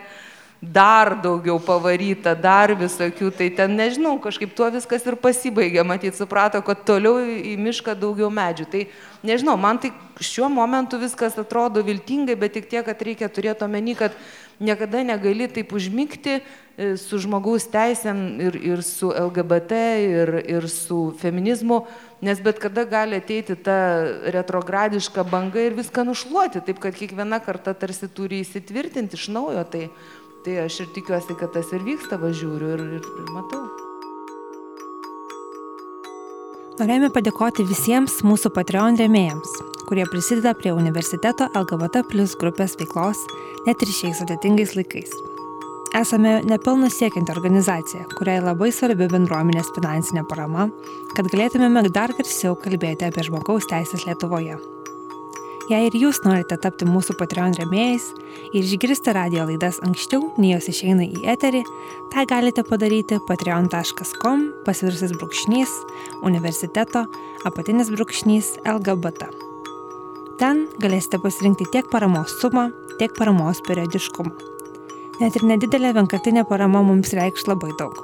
B: dar daugiau pavaryta, dar visokių, tai ten nežinau, kažkaip tuo viskas ir pasibaigė, matyt, suprato, kad toliau į mišką daugiau medžių. Tai nežinau, man tai šiuo momentu viskas atrodo viltingai, bet tik tiek, kad reikia turėti omeny, kad niekada negali taip užmygti e, su žmogaus teisėm ir, ir su LGBT ir, ir su feminizmu, nes bet kada gali ateiti ta retrogradiška banga ir viską nušluoti, taip kad kiekviena karta tarsi turi įsitvirtinti iš naujo. Tai, tai aš ir tikiuosi, kad tas ir vyksta, važiuoju ir, ir, ir matau.
A: Norėjome padėkoti visiems mūsų Patreon rėmėjams, kurie prisideda prie universiteto LGBT plus grupės veiklos net ir šiais sudėtingais laikais. Esame nepelno siekianti organizacija, kuriai labai svarbi bendruomenės finansinė parama, kad galėtumėme dar garsiau kalbėti apie žmogaus teisės Lietuvoje. Jei ir jūs norite tapti mūsų Patreon remėjais ir išgirsti radio laidas anksčiau, nei jos išeina į eterį, tai galite padaryti patreon.com pasvirsis brūkšnys universiteto apatinis brūkšnys LGBT. Ten galėsite pasirinkti tiek paramos sumą, tiek paramos periodiškumą. Net ir nedidelė vienkartinė parama mums reikš labai daug.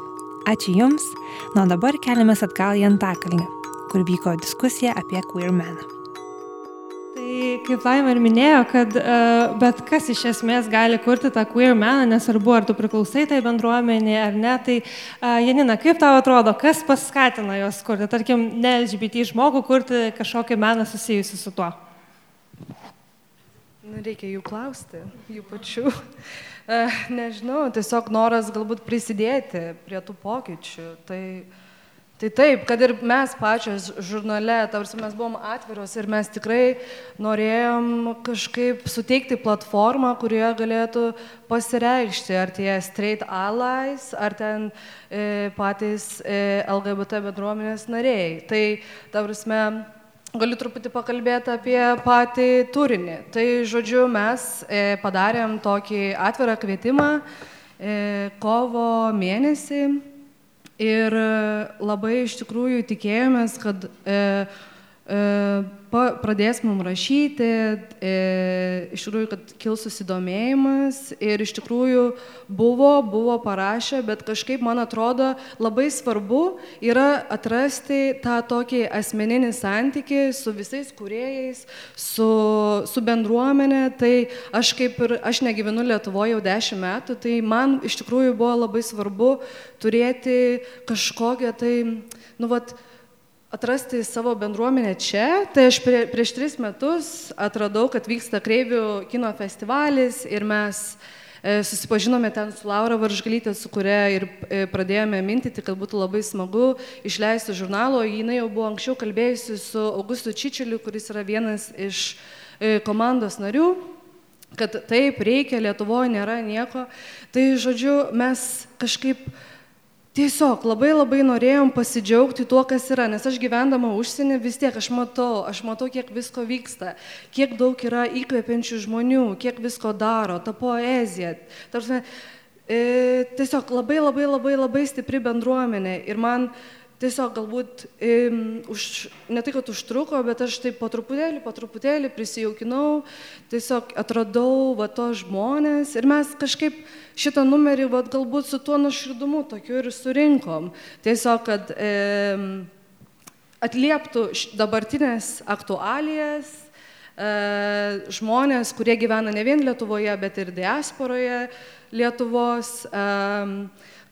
A: Ačiū Jums, nuo dabar keliamės atgal į Antakalnį, kur vyko diskusija apie queer meną.
C: Tai kaip Laima ir minėjo, kad uh, bet kas iš esmės gali kurti tą queer meną, nesvarbu, ar tu priklausai tai bendruomenė ar ne. Tai uh, Janina, kaip tau atrodo, kas paskatina jos kurti, tarkim, ne LGBT žmogų kurti kažkokį meną susijusiu su tuo?
D: Nu, reikia jų klausti, jų pačių. Uh, nežinau, tiesiog noras galbūt prisidėti prie tų pokyčių. Tai Tai taip, kad ir mes pačios žurnale, tarsi mes buvom atviros ir mes tikrai norėjom kažkaip suteikti platformą, kurioje galėtų pasireikšti, ar tie straight allies, ar ten e, patys e, LGBT bendruomenės nariai. Tai, tarsi, Galiu truputį pakalbėti apie patį turinį. Tai, žodžiu, mes e, padarėm tokį atvirą kvietimą e, kovo mėnesį Ir e, labai iš tikrųjų tikėjomės, kad pradės mums rašyti, e, iš tikrųjų, kad kils susidomėjimas ir iš tikrųjų buvo, buvo parašę, bet kažkaip man atrodo labai svarbu yra atrasti tą tokį asmeninį santyki su visais kuriejais, su, su bendruomenė. Tai aš kaip ir, aš negyvenu Lietuvoje jau dešimt metų, tai man iš tikrųjų buvo labai svarbu turėti kažkokią tai, nu, vat, atrasti savo bendruomenę čia. Tai aš prie, prieš tris metus atradau, kad vyksta Kreivių kino festivalis ir mes e, susipažinome ten su Laura Varžgalytė, su kuria ir e, pradėjome mintyti, kad būtų labai smagu išleisti žurnalo. Jinai jau buvo anksčiau kalbėjusi su Augustu Čičiliu, kuris yra vienas iš e, komandos narių kad taip reikia, Lietuvoje nėra nieko. Tai žodžiu, mes kažkaip Tiesiog labai labai norėjom pasidžiaugti tuo, kas yra, nes aš gyvendama užsienį vis tiek aš matau, aš matau, kiek visko vyksta, kiek daug yra įkvepiančių žmonių, kiek visko daro, ta poezija. Tarsi, e, tiesiog labai labai labai labai stipri bendruomenė ir man tiesiog galbūt im, už, ne tai, kad užtruko, bet aš taip po truputėlį, po truputėlį prisijaukinau, tiesiog atradau va to žmonės ir mes kažkaip šitą numerį va galbūt su tuo nuoširdumu tokiu ir surinkom. Tiesiog, kad e, atlieptų dabartinės aktualijas, e, žmonės, kurie gyvena ne vien Lietuvoje, bet ir diasporoje Lietuvos,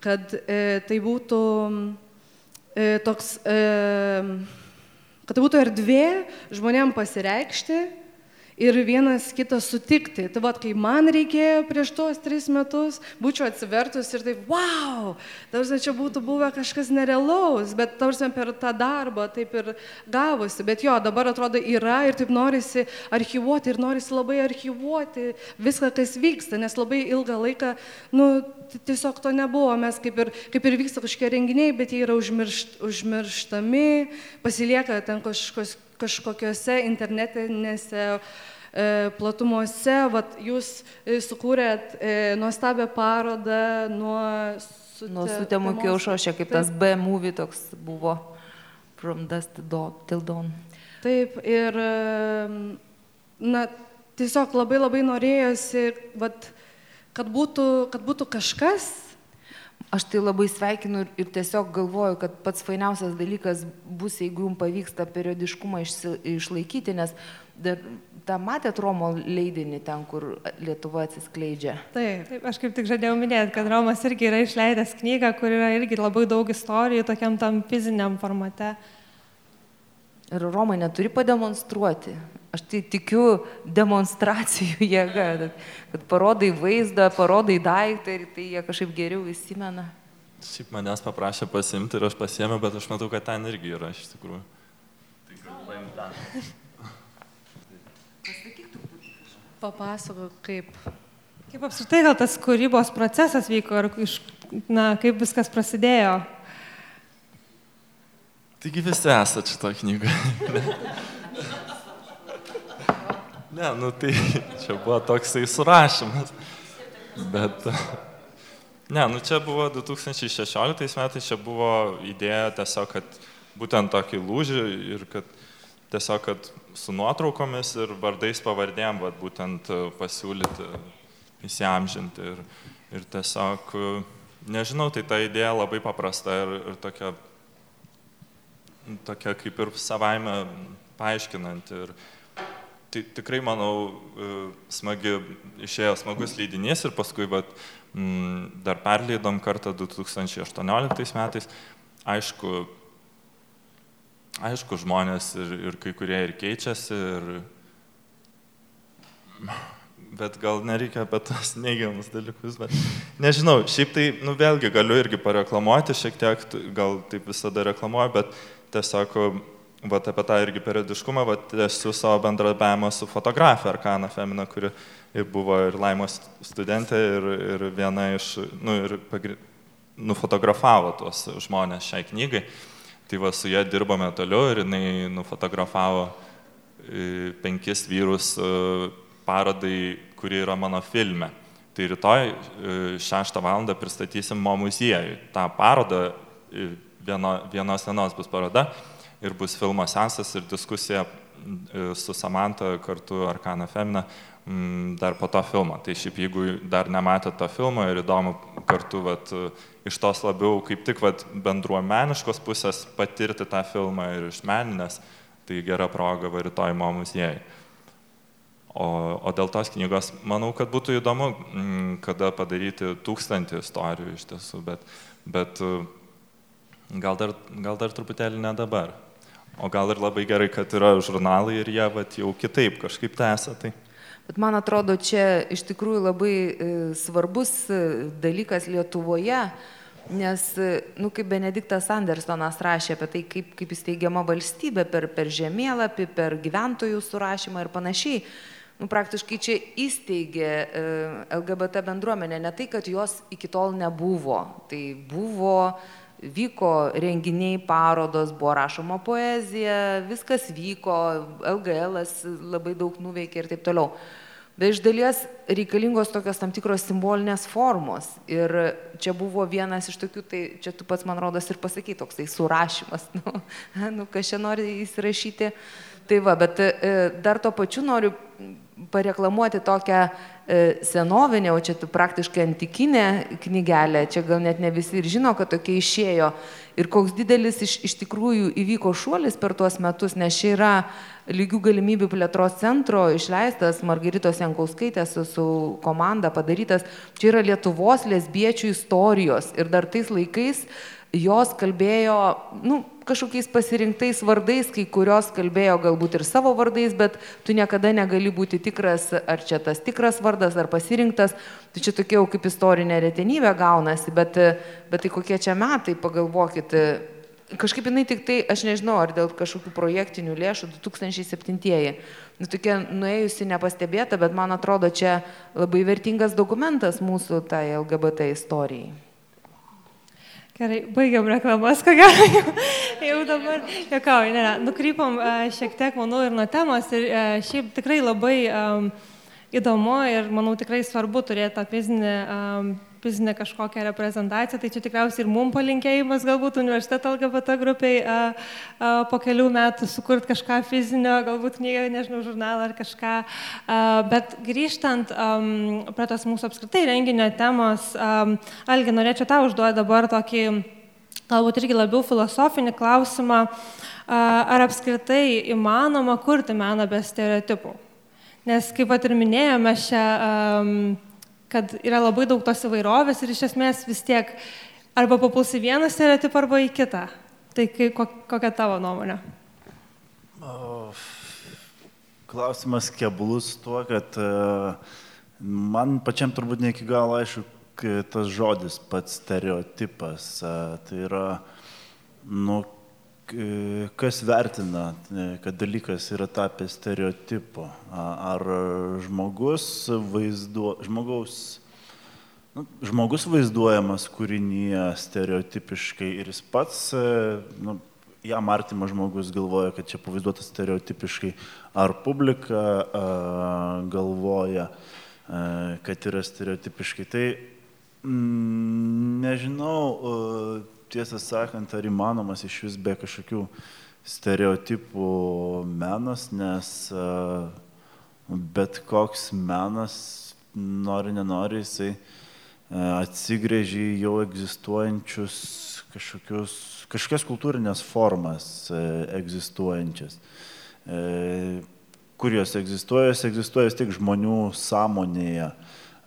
D: kad e, tai būtų toks, e, kad tai būtų erdvė žmonėm pasireikšti ir vienas kitą sutikti. Tai vad, kai man reikėjo prieš tuos tris metus, būčiau atsivertus ir taip, wow, tarsi čia būtų buvę kažkas nerealaus, bet tarsi per tą darbą taip ir gavosi. Bet jo, dabar atrodo yra ir taip norisi archivuoti ir norisi labai archivuoti viską, kas vyksta, nes labai ilgą laiką, nu, tiesiog to nebuvo. Mes kaip ir, kaip ir vyksta kažkokie renginiai, bet jie yra užmiršt, užmirštami, pasilieka ten kažkokios kažkokiose internetinėse e, platumuose, vat, jūs e, sukūrėt e, nuostabią parodą nuo
B: sute, nuo sutemų kiaušo, šiek kaip tas B movie toks buvo, From Dust Till Dawn.
D: Taip, ir na, tiesiog labai labai norėjosi, vat, kad, būtų, kad būtų kažkas,
B: Aš tai labai sveikinu ir, ir tiesiog galvoju, kad pats fainiausias dalykas bus, jeigu jums pavyks tą periodiškumą išsi, išlaikyti, nes dar, tą matėt Romo leidinį ten, kur Lietuva atsiskleidžia.
C: Taip, aš kaip tik žadėjau minėti, kad Romas irgi yra išleidęs knygą, kur yra irgi labai daug istorijų tokiam tam fiziniam formate.
B: Ir Romai neturi pademonstruoti. Aš tai tikiu demonstracijų jėga, kad, kad parodai vaizdą, parodai daiktą ir tai jie kažkaip geriau įsimena.
E: Šiaip manęs paprašė pasimti ir aš pasiemiau, bet aš matau, kad ten irgi yra iš tikrųjų. Tai galiu paimti ten.
D: Pasakyk truputį. Papasakok, kaip.
C: Kaip apskritai gal tas kūrybos procesas vyko ir iš, na, kaip viskas prasidėjo?
E: Taigi visi esate šito knygoje. Ne, nu tai čia buvo toksai surašymas. Bet, ne, nu čia buvo 2016 metais, čia buvo idėja tiesiog, kad būtent tokį lūžį ir kad tiesiog, kad su nuotraukomis ir vardais pavardėm, vat, būtent pasiūlyti, įsiamžinti. Ir, ir tiesiog, nežinau, tai ta idėja labai paprasta ir, ir tokia, tokia kaip ir savaime paaiškinanti. Ir, tai tikrai, manau, e, smagi, išėjo smagus leidinys ir paskui bet, m, dar perleidom kartą 2018 metais. Aišku, aišku žmonės ir, ir kai kurie ir keičiasi, ir, bet gal nereikia apie tos neigiamus dalykus, bet nežinau, šiaip tai, nu vėlgi galiu irgi pareklamuoti šiek tiek, gal taip visada reklamuoju, bet tiesiog vat apie tą irgi periodiškumą, vat esu savo bendradarbiavimą su fotografė Arkana Femina, kuri buvo ir laimos studentė ir, ir viena iš, nu, ir pagri, nufotografavo tuos žmonės šiai knygai. Tai va su ją dirbame toliau ir jinai nufotografavo e, penkis vyrus e, parodai, kuri yra mano filme. Tai rytoj 6 e, val. pristatysim Mo muziejui. Ta paroda, vieno, vienos dienos bus paroda ir bus filmo sensas ir diskusija su Samanta kartu Arkana Femina dar po to filmo. Tai šiaip jeigu dar nematėte to filmo ir įdomu kartu vat, iš tos labiau kaip tik vat, bendruomeniškos pusės patirti tą filmą ir iš meninės, tai gera proga va rytoj mo muziejai. O, o dėl tos knygos, manau, kad būtų įdomu, kada padaryti tūkstantį istorijų iš tiesų, bet, bet gal, dar, gal dar truputėlį ne dabar. O gal ir labai gerai, kad yra žurnalai ir jie vat, jau kitaip kažkaip tęsia. Tai.
B: Bet man atrodo, čia iš tikrųjų labai e, svarbus e, dalykas Lietuvoje, nes, e, nu, kaip Benediktas Andersonas rašė apie tai, kaip, kaip įsteigiama valstybė per, per žemėlapį, per gyventojų surašymą ir panašiai. Nu, praktiškai čia įsteigė LGBT bendruomenę, ne tai, kad jos iki tol nebuvo. Tai buvo vyko renginiai, parodos, buvo rašoma poezija, viskas vyko, LGL labai daug nuveikė ir taip toliau bet iš dalies reikalingos tokios tam tikros simbolinės formos. Ir čia buvo vienas iš tokių, tai čia tu pats, man rodos, ir pasakai, toks tai surašymas, nu, nu kas čia nori įsirašyti. Tai va, bet e, dar to pačiu noriu pareklamuoti tokią e, senovinę, o čia praktiškai antikinę knygelę, čia gal net ne visi ir žino, kad tokia išėjo. Ir koks didelis iš, iš tikrųjų įvyko šuolis per tuos metus, nes čia yra lygių galimybių plėtros centro išleistas Margaritos Jankauskaitės su, su komanda padarytas, čia yra Lietuvos lesbiečių istorijos. Ir dar tais laikais jos kalbėjo, nu, kažkokiais pasirinktais vardais, kai kurios kalbėjo galbūt ir savo vardais, bet tu niekada negali būti tikras, ar čia tas tikras vardas, ar pasirinktas. Tai čia tokia jau kaip istorinė retenybė gaunasi, bet, bet tai kokie čia metai, pagalvokit. Kažkaip jinai tik tai, aš nežinau, ar dėl kažkokių projektinių lėšų 2007-ieji. Nu, tokia nuėjusi nepastebėta, bet man atrodo, čia labai vertingas dokumentas mūsų tai LGBT istorijai.
C: Gerai, baigiam reklamas, ko gero, jau, dabar, jokauju, ne, ne, nukrypom uh, šiek tiek, manau, ir nuo temos. Ir uh, šiaip tikrai labai um, įdomu ir, manau, tikrai svarbu turėti tą fizinį um, fizinę kažkokią reprezentaciją, tai čia tikriausiai ir mum palinkėjimas galbūt universiteto LGBT grupiai a, a, po kelių metų sukurti kažką fizinio, galbūt knygą, nežinau, žurnalą ar kažką. A, bet grįžtant um, prie tos mūsų apskritai renginio temos, um, Algi, norėčiau tau užduoti dabar tokį galbūt irgi labiau filosofinį klausimą, ar apskritai įmanoma kurti meną be stereotipų. Nes, kaip pat ir minėjome, šią um, kad yra labai daug tos įvairovės ir iš esmės vis tiek arba papuls į vieną stereotipą arba į kitą. Tai kai, kokia tavo nuomonė?
F: Klausimas keblus tuo, kad e, man pačiam turbūt ne iki galo aišku, tas žodis pats stereotipas. E, tai yra, nu, kas vertina, kad dalykas yra tapęs stereotipu? Ar žmogus, vaizduo, žmogaus, nu, žmogus vaizduojamas kūrinyje stereotipiškai ir jis pats, nu, jam artimas žmogus galvoja, kad čia pavaizduotas stereotipiškai, ar publika a, galvoja, a, kad yra stereotipiškai. Tai mm, nežinau, a, tiesą sakant, ar įmanomas iš vis be kažkokių stereotipų menas, nes bet koks menas, nori, nenori, jisai atsigrėžia į jau egzistuojančius kažkokius, kažkokias kultūrinės formas egzistuojančias. Kur jos egzistuoja, jos egzistuoja tik žmonių sąmonėje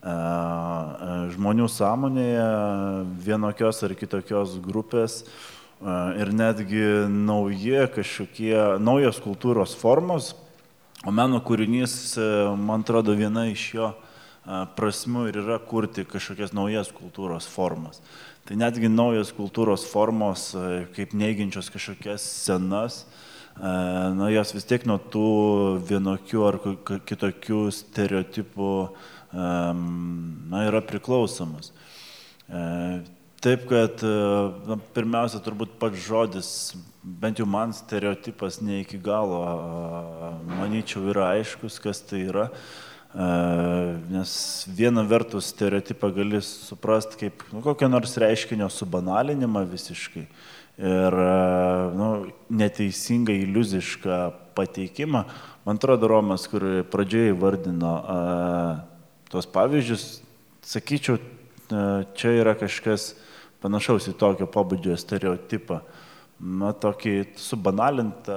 F: žmonių sąmonėje vienokios ar kitokios grupės ir netgi nauji kažkokie, naujos kultūros formos, o meno kūrinys, man atrodo, viena iš jo prasmių ir yra kurti kažkokias naujas kultūros formas. Tai netgi naujos kultūros formos, kaip neigiančios kažkokias senas, na, jos vis tiek nuo tų vienokių ar kitokių stereotipų na, yra priklausomas. E, taip, kad e, na, pirmiausia, turbūt pats žodis, bent jau man stereotipas ne iki galo, manyčiau, yra aiškus, kas tai yra. E, nes viena vertus stereotipą gali suprasti kaip nu, kokią nors reiškinio subanalinimą visiškai. Ir nu, neteisingą, iliuzišką pateikimą. Man atrodo, Romas, kur pradžioje įvardino tuos pavyzdžius, sakyčiau, čia yra kažkas panašaus į tokio pobūdžio stereotipą. Na, tokį subanalintą,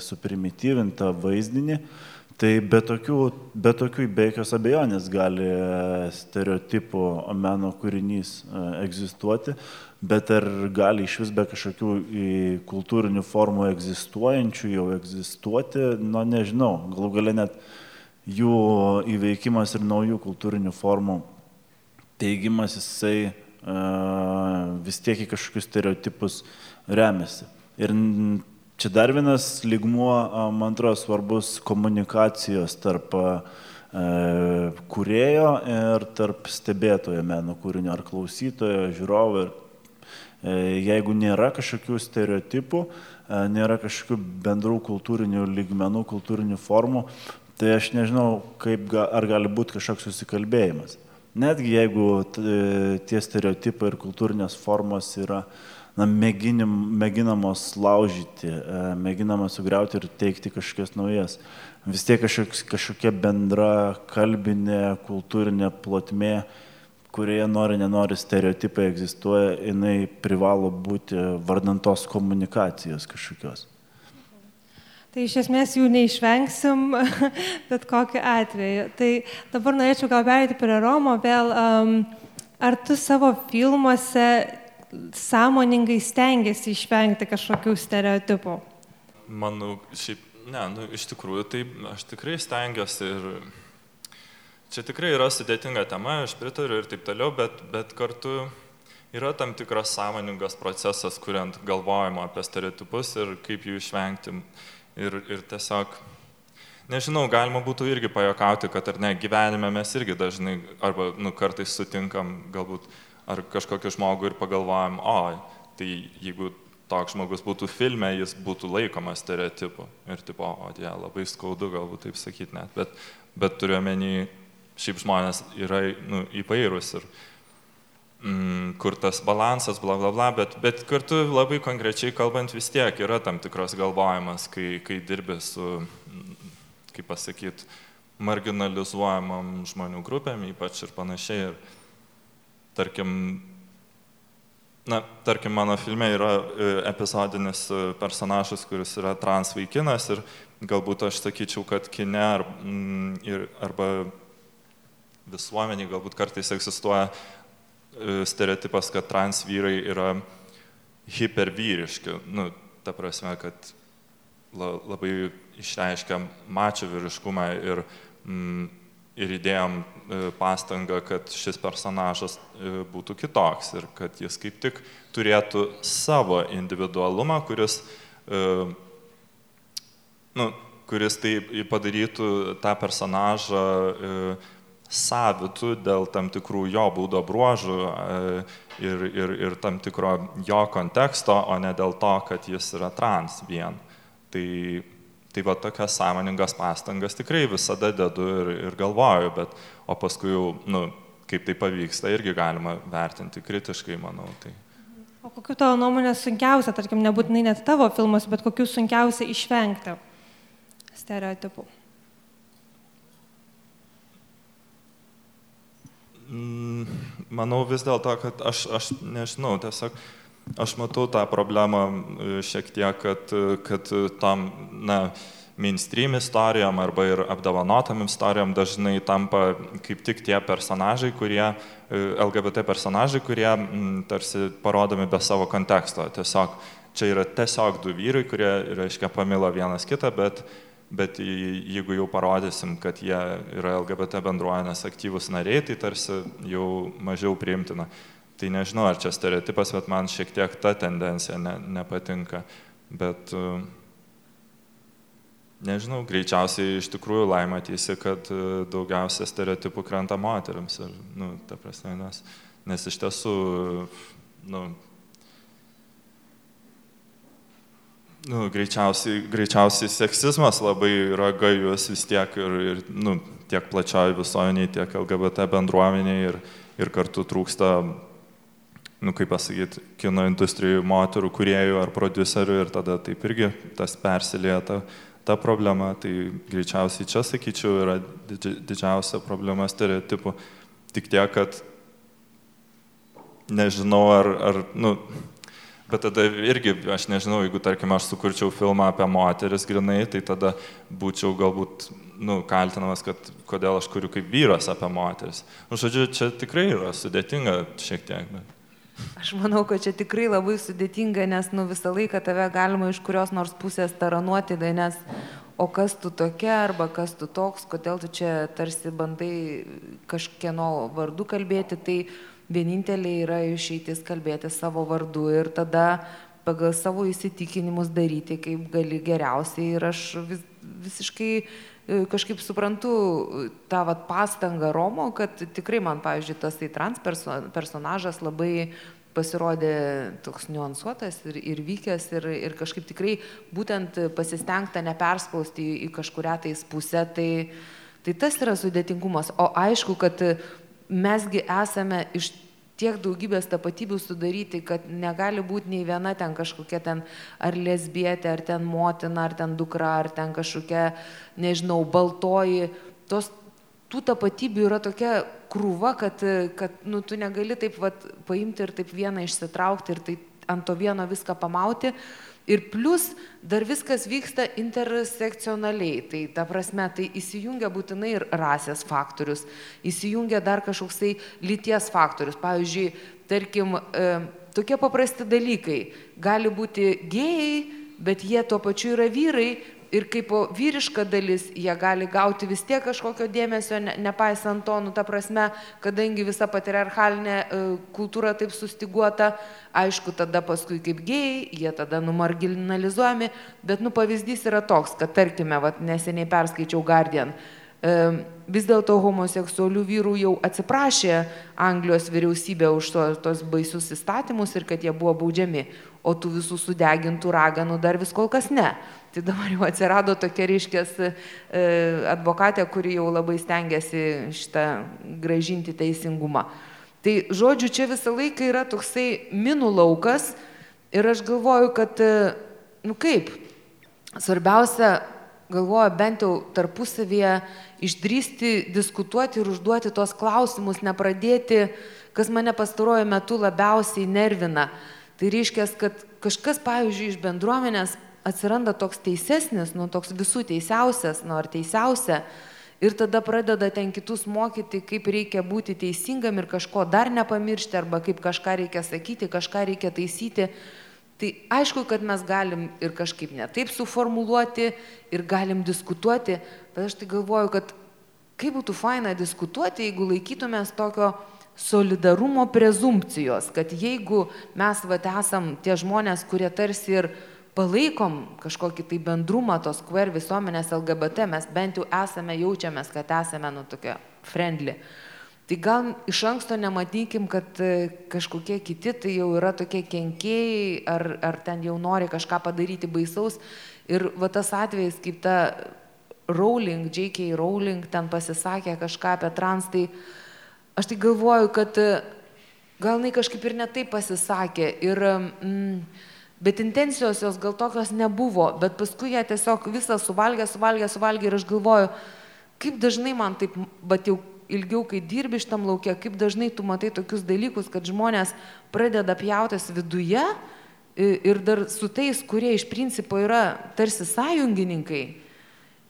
F: suprimityvintą vaizdinį. Tai be tokių, be tokių, be jokios abejonės gali stereotipų meno kūrinys egzistuoti, bet ar gali iš vis be kažkokių kultūrinių formų egzistuojančių jau egzistuoti, nu nežinau, galų gale net jų įveikimas ir naujų kultūrinių formų teigimas jisai uh, vis tiek į kažkokius stereotipus remiasi. Ir čia dar vienas lygmuo, man atrodo, svarbus komunikacijos tarp kurėjo ir tarp stebėtojo meno kūrinio ar klausytojo, žiūrovo. Ir jeigu nėra kažkokių stereotipų, nėra kažkokių bendrų kultūrinių lygmenų, kultūrinių formų, tai aš nežinau, kaip, ar gali būti kažkoks susikalbėjimas. Netgi jeigu tie stereotipai ir kultūrinės formos yra na, mėginim, mėginamos laužyti, e, mėginamos sugriauti ir teikti kažkokias naujas, vis tiek kažkoks, kažkokia bendra kalbinė, kultūrinė plotmė, kurioje nori, nenori stereotipai egzistuoja, jinai privalo būti vardantos komunikacijos kažkokios.
C: Tai iš esmės jų neišvengsim, bet kokiu atveju. Tai dabar norėčiau gal perėti prie Romo vėl. Um, ar tu savo filmuose sąmoningai stengiasi išvengti kažkokių stereotipų?
E: Manau, šiaip, ne, nu, iš tikrųjų, tai aš tikrai stengiuosi ir čia tikrai yra sudėtinga tema, aš pritariu ir taip toliau, bet, bet kartu yra tam tikras sąmoningas procesas, kuriant galvojimo apie stereotipus ir kaip jų išvengti. Ir, ir tiesiog, nežinau, galima būtų irgi pajokauti, kad ar ne, gyvenime mes irgi dažnai, arba nu, kartais sutinkam galbūt ar kažkokį žmogų ir pagalvojam, o, tai jeigu toks žmogus būtų filme, jis būtų laikomas stereotipu. Ir tipo, o, ja, labai skaudu galbūt taip sakyti net, bet, bet turiuomenį, šiaip žmonės yra nu, įvairūs ir mm, kur tas balansas, bla bla bla, bet, bet kartu labai konkrečiai kalbant vis tiek yra tam tikras galvojimas, kai, kai dirbi su, kaip pasakyti, marginalizuojamam žmonių grupėm, ypač ir panašiai. Ir, tarkim, na, tarkim, mano filme yra e, epizodinis e, personažas, kuris yra trans vaikinas ir galbūt aš sakyčiau, kad kine ar, mm, ir, arba visuomeniai galbūt kartais egzistuoja stereotipas, kad trans vyrai yra hipervyriški. Nu, ta prasme, kad la, labai išreiškia mačio vyriškumą ir, mm, ir įdėjom e, pastangą, kad šis personažas e, būtų kitoks ir kad jis kaip tik turėtų savo individualumą, kuris, nu, kuris tai padarytų tą personažą savitų dėl tam tikrų jo būdo bruožų e, ir, ir, ir tam tikro jo konteksto, o ne dėl to, kad jis yra trans vien. Tai, tai va tokias sąmoningas pastangas tikrai visada dedu ir, ir galvoju, bet o paskui jau, nu, kaip tai pavyksta, irgi galima vertinti kritiškai, manau. Tai.
C: O kokiu tavo nuomonė sunkiausia, tarkim, nebūtinai net tavo filmas, bet kokiu sunkiausia išvengti stereotipų?
E: Manau vis dėlto, kad aš, aš nežinau, tiesiog aš matau tą problemą e, šiek tiek, kad, kad tam, na, mainstream istorijom arba ir apdovanotam istorijom dažnai tampa kaip tik tie personažai, kurie, e, LGBT personažai, kurie m, mm, tarsi parodomi be savo konteksto. Tiesiog čia yra tiesiog du vyrai, kurie, reiškia, pamilo vienas kitą, bet bet jeigu jau parodysim, kad jie yra LGBT bendruomenės aktyvus nariai, tai tarsi jau mažiau priimtina. Tai nežinau, ar čia stereotipas, bet man šiek tiek ta tendencija ne, nepatinka. Bet nežinau, greičiausiai iš tikrųjų laimatysi, kad daugiausia stereotipų krenta moteriams. Ir, nu, ta prasme, nes, nes iš tiesų, nu, nu, greičiausiai, greičiausiai seksizmas labai yra gajus vis tiek ir, ir nu, tiek plačioji visuomeniai, tiek LGBT bendruomeniai ir, ir kartu trūksta nu kaip pasakyti, kino industrijų moterų, kuriejų ar producerių ir tada taip irgi tas persilėta ta problema, tai greičiausiai čia, sakyčiau, yra didži, didžiausia problema stereotipų. Tik tiek, kad nežinau, ar, ar nu, bet tada irgi, aš nežinau, jeigu, tarkim, aš sukurčiau filmą apie moteris grinai, tai tada būčiau galbūt, nu, kaltinamas, kad kodėl aš kuriu kaip vyras apie moteris. Nu, žodžiu, čia tikrai yra sudėtinga šiek tiek. Bet...
B: Aš manau, kad čia tikrai labai sudėtinga, nes nu, visą laiką tave galima iš kurios nors pusės taranuoti, tai nes o kas tu tokia, arba kas tu toks, kodėl tu čia tarsi bandai kažkieno vardu kalbėti, tai vienintelė yra išeitis kalbėti savo vardu ir tada pagal savo įsitikinimus daryti, kaip gali geriausiai. Ir aš vis, visiškai e, kažkaip suprantu tą vat, pastangą Romo, kad tikrai man, pavyzdžiui, tas tai trans personažas labai pasirodė toks niuansuotas ir, ir vykęs ir, ir kažkaip tikrai būtent pasistengta neperspausti į, į kažkuria tais pusę, tai, tai tas yra sudėtingumas. O aišku, kad mesgi esame iš tiek daugybės tapatybių sudaryti, kad negali būti nei viena ten kažkokia ten ar lesbietė, ar ten motina, ar ten dukra, ar ten kažkokia, nežinau, baltoji. Tos, tų tapatybių yra tokia krūva, kad, kad nu, tu negali taip vat, paimti ir taip vieną išsitraukti ir taip ant to vieno viską pamauti. Ir plus dar viskas vyksta intersekcionaliai, tai ta prasme, tai įsijungia būtinai ir rasės faktorius, įsijungia dar kažkoksai lyties faktorius. Pavyzdžiui, tarkim, e, tokie paprasti dalykai. Gali būti gėjai, bet jie tuo pačiu yra vyrai, ir kaip vyriška dalis jie gali gauti vis tiek kažkokio dėmesio, ne, nepaisant to, nu ta prasme, kadangi visa patriarchalinė e, kultūra taip sustiguota, aišku, tada paskui kaip gėjai, jie tada numarginalizuojami, bet nu pavyzdys yra toks, kad tarkime, vat, neseniai perskaičiau Guardian, e, vis dėlto homoseksualių vyrų jau atsiprašė Anglijos vyriausybė už to, tos baisius įstatymus ir kad jie buvo baudžiami, o tų visų sudegintų raganų dar vis kol kas ne. Tai dabar jau atsirado tokia ryškės e, advokatė, kuri jau labai stengiasi šitą gražinti teisingumą. Tai žodžiu, čia visą laiką yra toksai minų laukas ir aš galvoju, kad, e, nu kaip, svarbiausia, galvoju, bent jau tarpusavyje išdrysti, diskutuoti ir užduoti tos klausimus, nepradėti, kas mane pastaruoju metu labiausiai nervina. Tai reiškia, kad kažkas, pavyzdžiui, iš bendruomenės atsiranda toks teisesnis, nu toks visų teisiausias, nu ar teisiausia, ir tada pradeda ten kitus mokyti, kaip reikia būti teisingam ir kažko dar nepamiršti, arba kaip kažką reikia sakyti, kažką reikia taisyti. Tai aišku, kad mes galim ir kažkaip netaip suformuluoti ir galim diskutuoti, bet aš tai galvoju, kad kaip būtų faina diskutuoti, jeigu laikytumės tokio solidarumo prezumpcijos, kad jeigu mes vat esam tie žmonės, kurie tarsi ir palaikom kažkokį tai bendrumą tos queer visuomenės LGBT, mes bent jau esame, jaučiamės, kad esame, nu, tokia friendly. Tai gal iš anksto nematykim, kad e, kažkokie kiti tai jau yra tokie kenkėjai, ar, ar ten jau nori kažką padaryti baisaus. Ir va tas atvejis, kaip ta Rowling, J.K. Rowling ten pasisakė kažką apie trans, tai aš tai galvoju, kad e, gal jinai kažkaip ir netai pasisakė. Ir, mm, bet intencijos jos gal tokios nebuvo, bet paskui ją tiesiog visą suvalgė, suvalgė, suvalgė ir aš galvoju, kaip dažnai man taip, bet jau ilgiau, kai dirbi šitam laukia, kaip dažnai tu matai tokius dalykus, kad žmonės pradeda pjautis viduje ir dar su tais, kurie iš principo yra tarsi sąjungininkai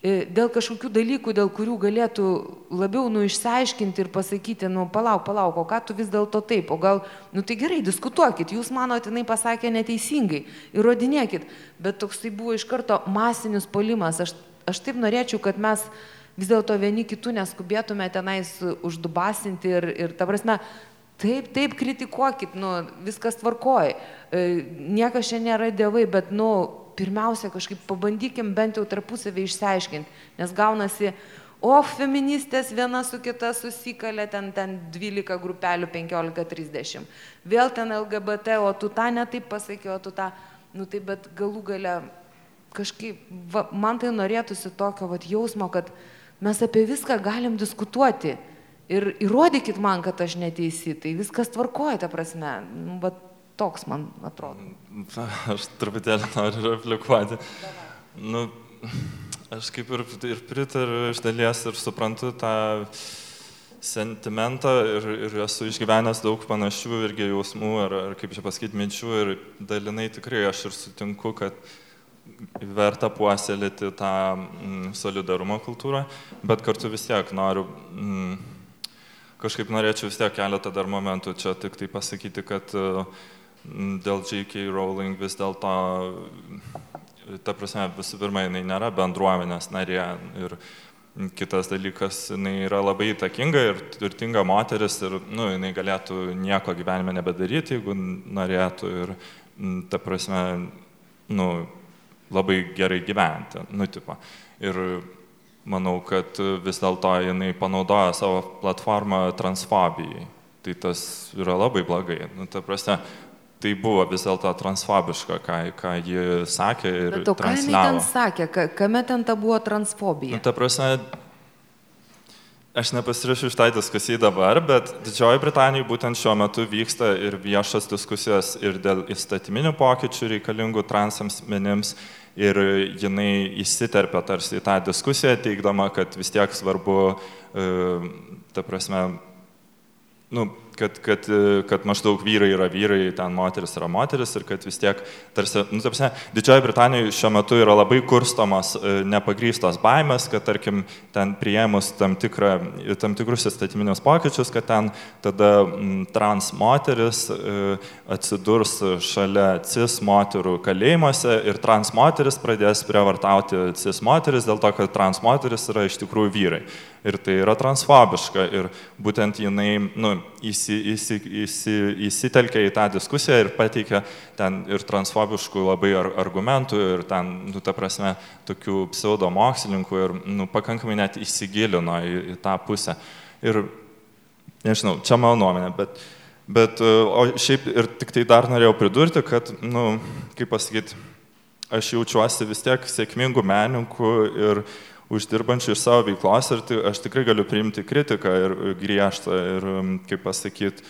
B: dėl kažkokių dalykų, dėl kurių galėtų labiau nu išsiaiškinti ir pasakyti, nu palauk, palauk, o ką tu vis dėlto taip, o gal, nu tai gerai, diskutuokit, jūs manote, jinai pasakė neteisingai, įrodinėkit, bet toks tai buvo iš karto masinis polimas, aš, aš taip norėčiau, kad mes vis dėlto vieni kitų neskubėtume tenais uždubasinti ir, ir ta prasme, taip, taip kritikuokit, nu viskas tvarkoja, e, niekas čia nėra dievai, bet, nu, pirmiausia kažkaip pabandykim bent jau tarpusavį išsiaiškinti, nes gaunasi, o feministės viena su kita susikalė ten, ten 12 grupelių 15-30, vėl ten LGBT, o tu tą netaip pasakė, o tu tą, nu tai bet galų gale kažkaip, va, man tai norėtųsi tokio va, jausmo, kad mes apie viską galim diskutuoti. ir įrodykit man, kad aš neteisi, tai viskas tvarkoja, ta prasme. Nu, bet toks man atrodo.
E: Aš truputėlį noriu replikuoti. Nu, aš kaip ir, ir pritariu iš dalies ir suprantu tą sentimentą ir, ir esu išgyvenęs daug panašių irgi jausmų ar, ar kaip čia pasakyti, minčių ir dalinai tikrai aš ir sutinku, kad verta puoselėti tą mm, solidarumo kultūrą, bet kartu vis tiek noriu mm, kažkaip norėčiau vis tiek keletą dar momentų čia tik tai pasakyti, kad uh, dėl J.K. Rowling vis dėlto, ta prasme, visų pirma, jinai nėra bendruomenės narė ir kitas dalykas, jinai yra labai įtakinga ir turtinga moteris ir, nu, jinai galėtų nieko gyvenime nebedaryti, jeigu norėtų ir, ta prasme, nu, labai gerai gyventi, nu, tipo. Ir manau, kad vis dėlto jinai panaudoja savo platformą transfobijai. Tai tas yra labai blogai. Nu, ta prasme, tai buvo vis dėlto transfobiška, ką, ką ji sakė ir
B: Bet o ką jinai ten sakė, Ka, kame ten ta buvo transfobija?
E: Nu, ta prasme, aš nepasirašiau iš tai diskusijai dabar, bet Didžioji Britanija būtent šiuo metu vyksta ir viešas diskusijos ir dėl įstatyminių pokyčių reikalingų transams menims. Ir jinai įsiterpia tarsi į tą diskusiją, teikdama, kad vis tiek svarbu, e, ta prasme, nu, kad, kad, kad maždaug vyrai yra vyrai, ten moteris yra moteris ir kad vis tiek, tarsi, nu, tarsi, Didžioji Britanija šiuo metu yra labai kurstomas e, nepagrystos baimės, kad, tarkim, ten prieimus tam, tikrą, tam tikrus įstatyminius pokyčius, kad ten tada trans moteris e, atsidurs šalia cis moterų kalėjimuose ir trans moteris pradės prievartauti cis moteris dėl to, kad trans moteris yra iš tikrųjų vyrai. Ir tai yra transfobiška ir būtent jinai nu, įsi, įsi, įsi, įsitelkia į tą diskusiją ir pateikia ten ir transfobiškų labai ar, argumentų ir ten, nu, ta prasme, tokių pseudomokslininkų ir nu, pakankamai net įsigilino į, į tą pusę. Ir nežinau, čia mano nuomonė, bet, bet o šiaip ir tik tai dar norėjau pridurti, kad, nu, kaip pasakyti, aš jaučiuosi vis tiek sėkmingų menininkų ir uždirbančių iš savo veiklos ir tai aš tikrai galiu priimti kritiką ir griežtą ir, kaip pasakyti,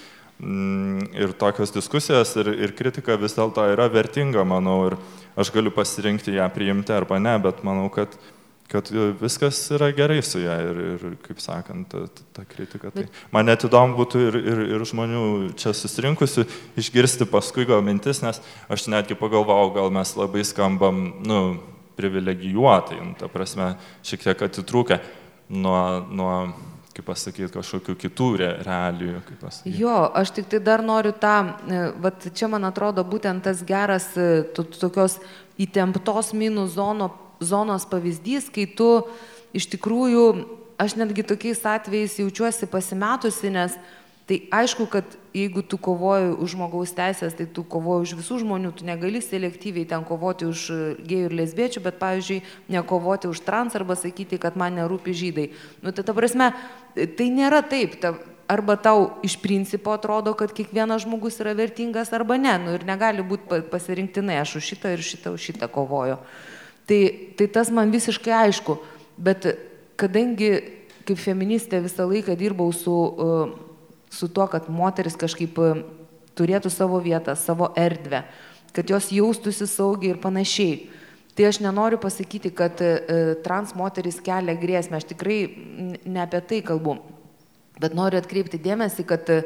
E: ir tokios diskusijos ir, ir kritika vis dėlto yra vertinga, manau, ir aš galiu pasirinkti ją priimti arba ne, bet manau, kad, kad viskas yra gerai su ją ir, ir kaip sakant, ta, ta kritika. Tai man net įdomu būtų ir, ir, ir žmonių čia susirinkusių išgirsti paskui gal mintis, nes aš netgi pagalvojau, gal mes labai skambam, nu, privilegijuotai, nu, ta prasme, šiek tiek atitrūkę nuo, nuo kaip pasakyti, kažkokių kitų re, realijų.
B: Jo, aš tik tai dar noriu tą, e, vat čia man atrodo būtent tas geras e, tokios įtemptos minų zono, zonos pavyzdys, kai tu iš tikrųjų, aš netgi tokiais atvejais jaučiuosi pasimetusi, nes Tai aišku, kad jeigu tu kovoji už žmogaus teisės, tai tu kovoji už visų žmonių, tu negali selektyviai ten kovoti už gėjų ir lesbiečių, bet, pavyzdžiui, nekovoti už trans arba sakyti, kad man nerūpi žydai. Nu, tai ta prasme, tai nėra taip. Ta, arba tau iš principo atrodo, kad kiekvienas žmogus yra vertingas, arba ne. Nu, ir negali būti pasirinktinai, aš už šitą ir šitą, už šitą kovoju. Tai, tai tas man visiškai aišku. Bet kadangi kaip feministė visą laiką dirbau su uh, su tuo, kad moteris kažkaip e, turėtų savo vietą, savo erdvę, kad jos jaustųsi saugiai ir panašiai. Tai aš nenoriu pasakyti, kad e, trans moteris kelia grėsmę, aš tikrai ne apie tai kalbu, bet noriu atkreipti dėmesį, kad e,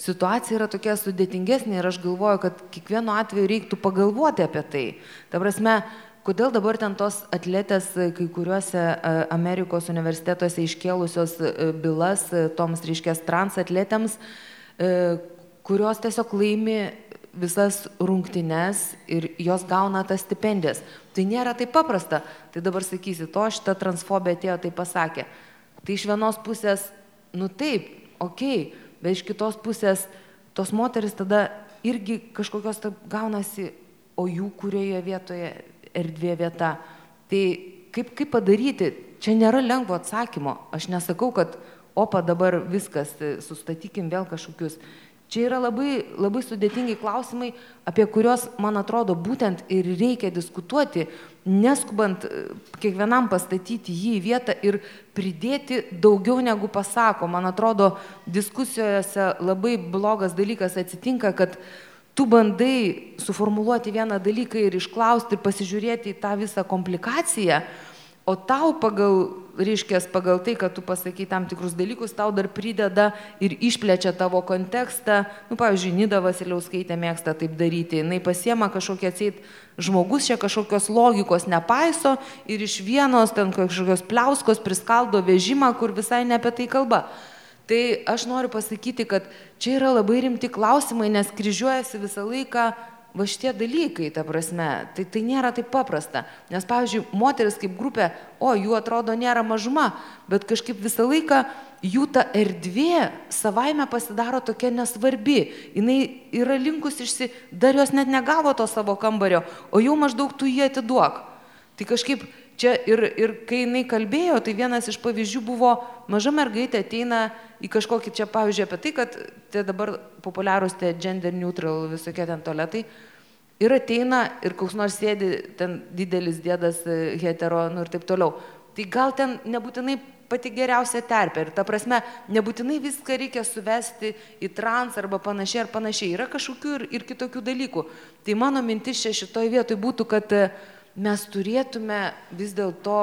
B: situacija yra tokia sudėtingesnė ir aš galvoju, kad kiekvienu atveju reiktų pagalvoti apie tai. Ta prasme, kodėl dabar ten tos atletės kai kuriuose Amerikos universitetuose iškėlusios bylas toms, reiškia, trans atletėms, kurios tiesiog laimi visas rungtynes ir jos gauna tas stipendijas. Tai nėra taip paprasta. Tai dabar sakysi, to šitą transfobė atėjo, tai pasakė. Tai iš vienos pusės, nu taip, okei, okay, bet iš kitos pusės tos moteris tada irgi kažkokios gaunasi, o jų kurioje vietoje erdvė vieta. Tai kaip, kaip padaryti, čia nėra lengvo atsakymo. Aš nesakau, kad opa dabar viskas, sustatykim vėl kažkokius. Čia yra labai, labai sudėtingi klausimai, apie kuriuos, man atrodo, būtent ir reikia diskutuoti, neskubant kiekvienam pastatyti jį į vietą ir pridėti daugiau negu pasako. Man atrodo, diskusijose labai blogas dalykas atsitinka, kad tu bandai suformuluoti vieną dalyką ir išklausti ir pasižiūrėti į tą visą komplikaciją, o tau pagal reiškias pagal tai kad tu pasakei tam tikrus dalykus tau dar prideda ir išplečia tavo kontekstą. Nu pavyzdžiui nida vasiliauskaitė mėgsta taip daryti. Jinai pasiema kažkokį atseit žmogus čia kažkokios logikos nepaiso ir iš vienos ten kažkokios pliauskos priskaldo vežimą kur visai ne apie tai kalba tai aš noriu pasakyti kad čia yra labai rimti klausimai nes kryžiuojasi visą laiką va šitie dalykai ta prasme. Tai tai nėra taip paprasta. Nes pavyzdžiui moterys kaip grupė o jų atrodo nėra mažuma bet kažkaip visą laiką jų ta erdvė savaime pasidaro tokia nesvarbi. Jinai yra linkusi išsi dar jos net negavo to savo kambario o jau maždaug tu jį atiduok. Tai kažkaip čia ir ir kai jinai kalbėjo tai vienas iš pavyzdžių buvo maža mergaitė ateina į kažkokį čia pavyzdžiui apie tai kad tie dabar populiarūs tie gender neutral visokie ten tualetai ir ateina ir koks nors sėdi ten didelis dėdas e, hetero nu ir taip toliau. Tai gal ten nebūtinai pati geriausia terpė ir ta prasme nebūtinai viską reikia suvesti į trans arba panašiai ar panašiai. Yra kažkokių ir ir kitokių dalykų. Tai mano mintis čia šitoj vietoj būtų kad e, mes turėtume vis dėlto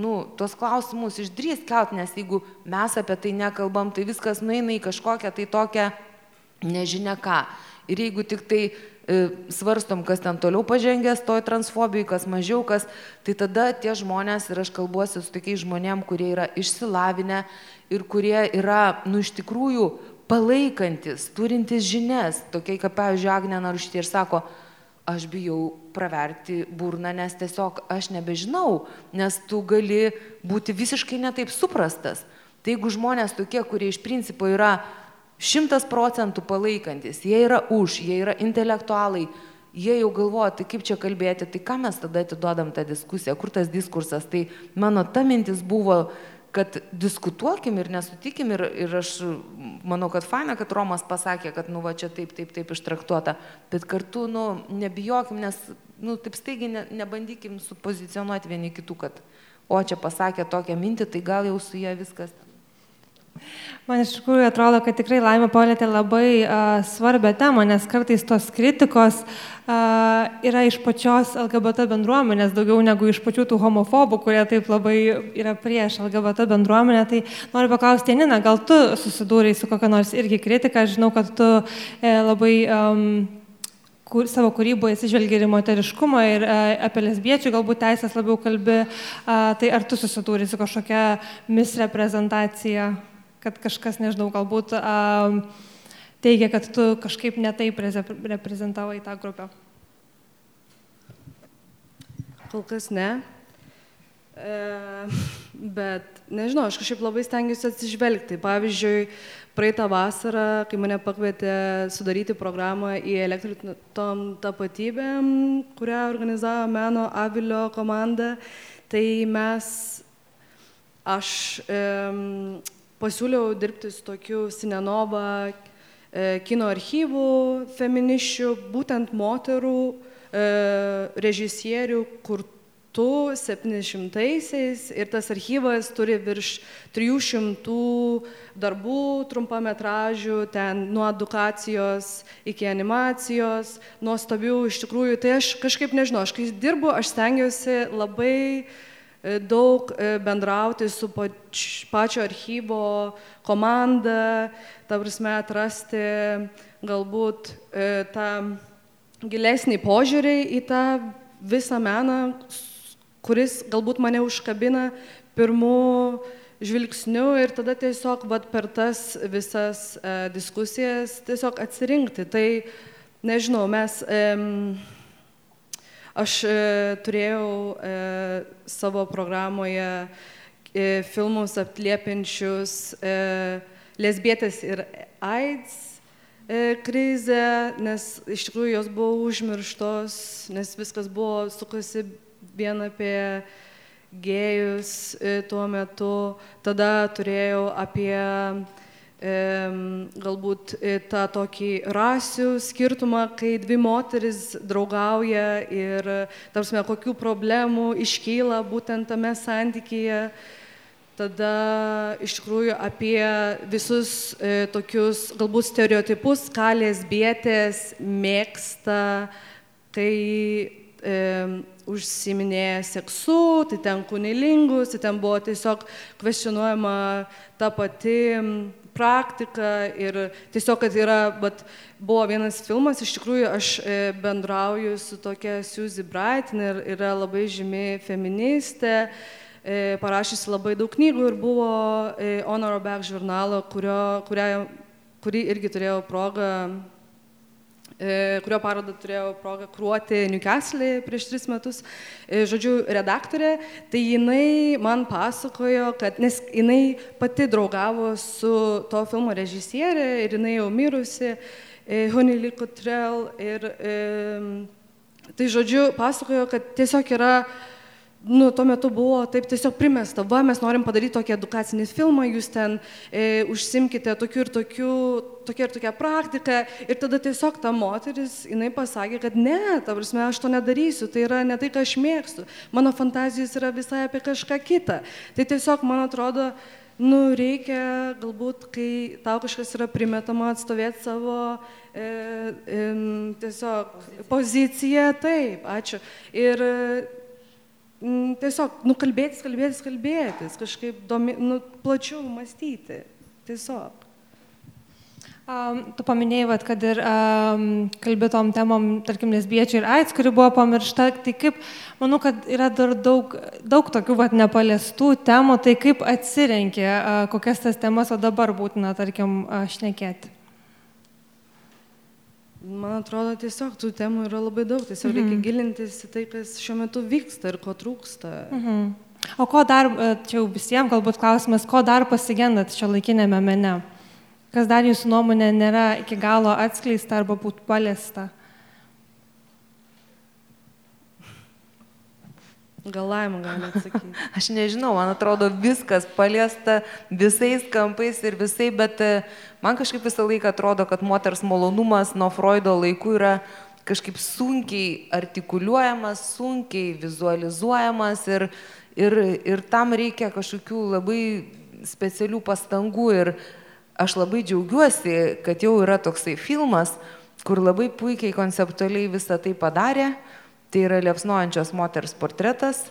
B: nu tuos klausimus išdrįst kelt nes jeigu mes apie tai nekalbam tai viskas nueina į kažkokią tai tokią nežinia ką. Ir jeigu tiktai e, svarstom kas ten toliau pažengęs toj transfobijoj kas mažiau kas tai tada tie žmonės ir aš kalbuosi su tokiais žmonėm kurie yra išsilavinę ir kurie yra nu iš tikrųjų palaikantys turintys žinias tokie kaip pavyzdžiui agnė narušytė ir sako aš bijau praverti burną nes tiesiog aš nebežinau nes tu gali būti visiškai ne taip suprastas. Tai jeigu žmonės tokie kurie iš principo yra šimtas procentų palaikantys jie yra už jie yra intelektualai jie jau galvoja tai kaip čia kalbėti tai kam mes tada atiduodam tą diskusiją kur tas diskursas tai mano ta mintis buvo kad diskutuokim ir nesutikim ir ir aš manau kad faina kad romas pasakė kad nu va čia taip taip taip ištraktuota. Bet kartu nu nebijokim nes nu taip staigiai ne nebandykim supozicionuot vieni kitų kad o čia pasakė tokią mintį tai gal jau su ja viskas
C: Man iš tikrųjų atrodo, kad tikrai Laimė palėtė labai uh, svarbią temą, nes kartais tos kritikos uh, yra iš pačios LGBT bendruomenės daugiau negu iš pačių tų homofobų, kurie taip labai yra prieš LGBT bendruomenę. Tai noriu paklausti, Nina, gal tu susidūrai su kokia nors irgi kritika? Žinau, kad tu e, labai um, kur, savo kūryboje atsižvelgi ir moteriškumą, ir a, apie lesbiečių galbūt teisės labiau kalbi. A, tai ar tu susidūrė su kažkokia misreprezentacija? Kad kažkas, nežinau, galbūt um, teigia, kad tu kažkaip netaip reprezentavai tą grupę?
D: Kol kas ne. E, bet nežinau, aš kažkaip labai stengiuosi atsižvelgti. Pavyzdžiui, praeitą vasarą, kai mane pakvietė sudaryti programą į elektritom tapatybėm, kurią organizavo Meno Avilio komanda, tai mes, aš e, pasiūliau dirbti su tokiu Sinenova e, kino archyvų feminiščių, būtent moterų e, režisierių kurtų 700-aisiais ir tas archyvas turi virš 300 darbų, trumpametražių, ten nuo edukacijos iki animacijos, nuostabių iš tikrųjų. Tai aš kažkaip nežinau, aš kai dirbu, aš stengiuosi labai uh, daug e, bendrauti su pač, pačio archyvo komanda, ta prasme atrasti galbūt e, tą gilesnį požiūrį į tą visą meną, kuris galbūt mane užkabina pirmų žvilgsnių ir tada tiesiog vat, per tas visas e, diskusijas tiesiog atsirinkti. Tai nežinau, mes... E, Aš e, turėjau e, savo programoje e, filmus atliepiančius e, lesbietės ir AIDS e, krizę, nes iš tikrųjų jos buvo užmirštos, nes viskas buvo sukasi vien apie gėjus e, tuo metu. Tada turėjau apie galbūt tą tokį rasių skirtumą, kai dvi moteris draugauja ir, tarsi, kokių problemų iškyla būtent tame santykyje. Tada iš tikrųjų apie visus e, tokius galbūt stereotipus, ką lesbietės mėgsta, kai e, užsiminėja seksu, tai ten kunilingus, tai ten buvo tiesiog kvestionuojama ta pati praktika ir tiesiog, kad yra, bet buvo vienas filmas, iš tikrųjų aš e, bendrauju su tokia Suzy Brighton ir yra labai žymi feministė, e, parašysi labai daug knygų ir buvo e, Honor Back žurnalo, kurio, kurią, kurį irgi turėjau progą kurio parodą turėjau progą kruoti Newcastle prieš tris metus, e, žodžiu, redaktorė, tai jinai man pasakojo, kad, nes jinai pati draugavo su to filmo režisierė ir jinai jau mirusi, e, Honey Licotrell, ir tai žodžiu, pasakojo, kad tiesiog yra nu, tuo metu buvo taip tiesiog primesta, va, mes norim padaryti tokį edukacinį filmą, jūs ten e, užsimkite tokiu ir tokiu, tokia ir tokia praktika. Ir tada tiesiog ta moteris, jinai pasakė, kad ne, ta prasme, aš to nedarysiu, tai yra ne tai, ką aš mėgstu. Mano fantazijos yra visai apie kažką kitą. Tai tiesiog, man atrodo, nu, reikia galbūt, kai tau kažkas yra primetama atstovėti savo e, e, tiesiog poziciją, taip, ačiū. Ir tiesiog, nu, kalbėtis, kalbėtis, kalbėtis, kažkaip domi, nu, plačiau mąstyti. Tiesiog.
C: Um, tu paminėjai, vat, kad ir um, kalbėtom temom, tarkim, lesbiečių ir AIDS, kuri buvo pamiršta, tai kaip, manau, kad yra dar daug, daug tokių vat, nepaliestų temų, tai kaip atsirenkė, uh, kokias tas temas, o dabar būtina, tarkim, uh, šnekėti.
D: Man atrodo, tiesiog tų temų yra labai daug, tiesiog mhm. reikia gilintis į tai, kas šiuo metu vyksta ir ko trūksta.
C: Mhm. O ko dar, e, čia jau visiems galbūt klausimas, ko dar pasigendat šio laikinėme mene? Kas dar jūsų nuomonė nėra iki galo atskleista arba būt paliesta?
D: Gal laimą gali atsakyti.
B: Aš nežinau, man atrodo viskas paliesta visais kampais ir visai, bet man kažkaip visą laiką atrodo, kad moters malonumas nuo Freudo laikų yra kažkaip sunkiai artikuliuojamas, sunkiai vizualizuojamas ir, ir, ir tam reikia kažkokių labai specialių pastangų ir aš labai džiaugiuosi, kad jau yra toksai filmas, kur labai puikiai konceptualiai visą tai padarė Tai yra liepsnojančios moters portretas,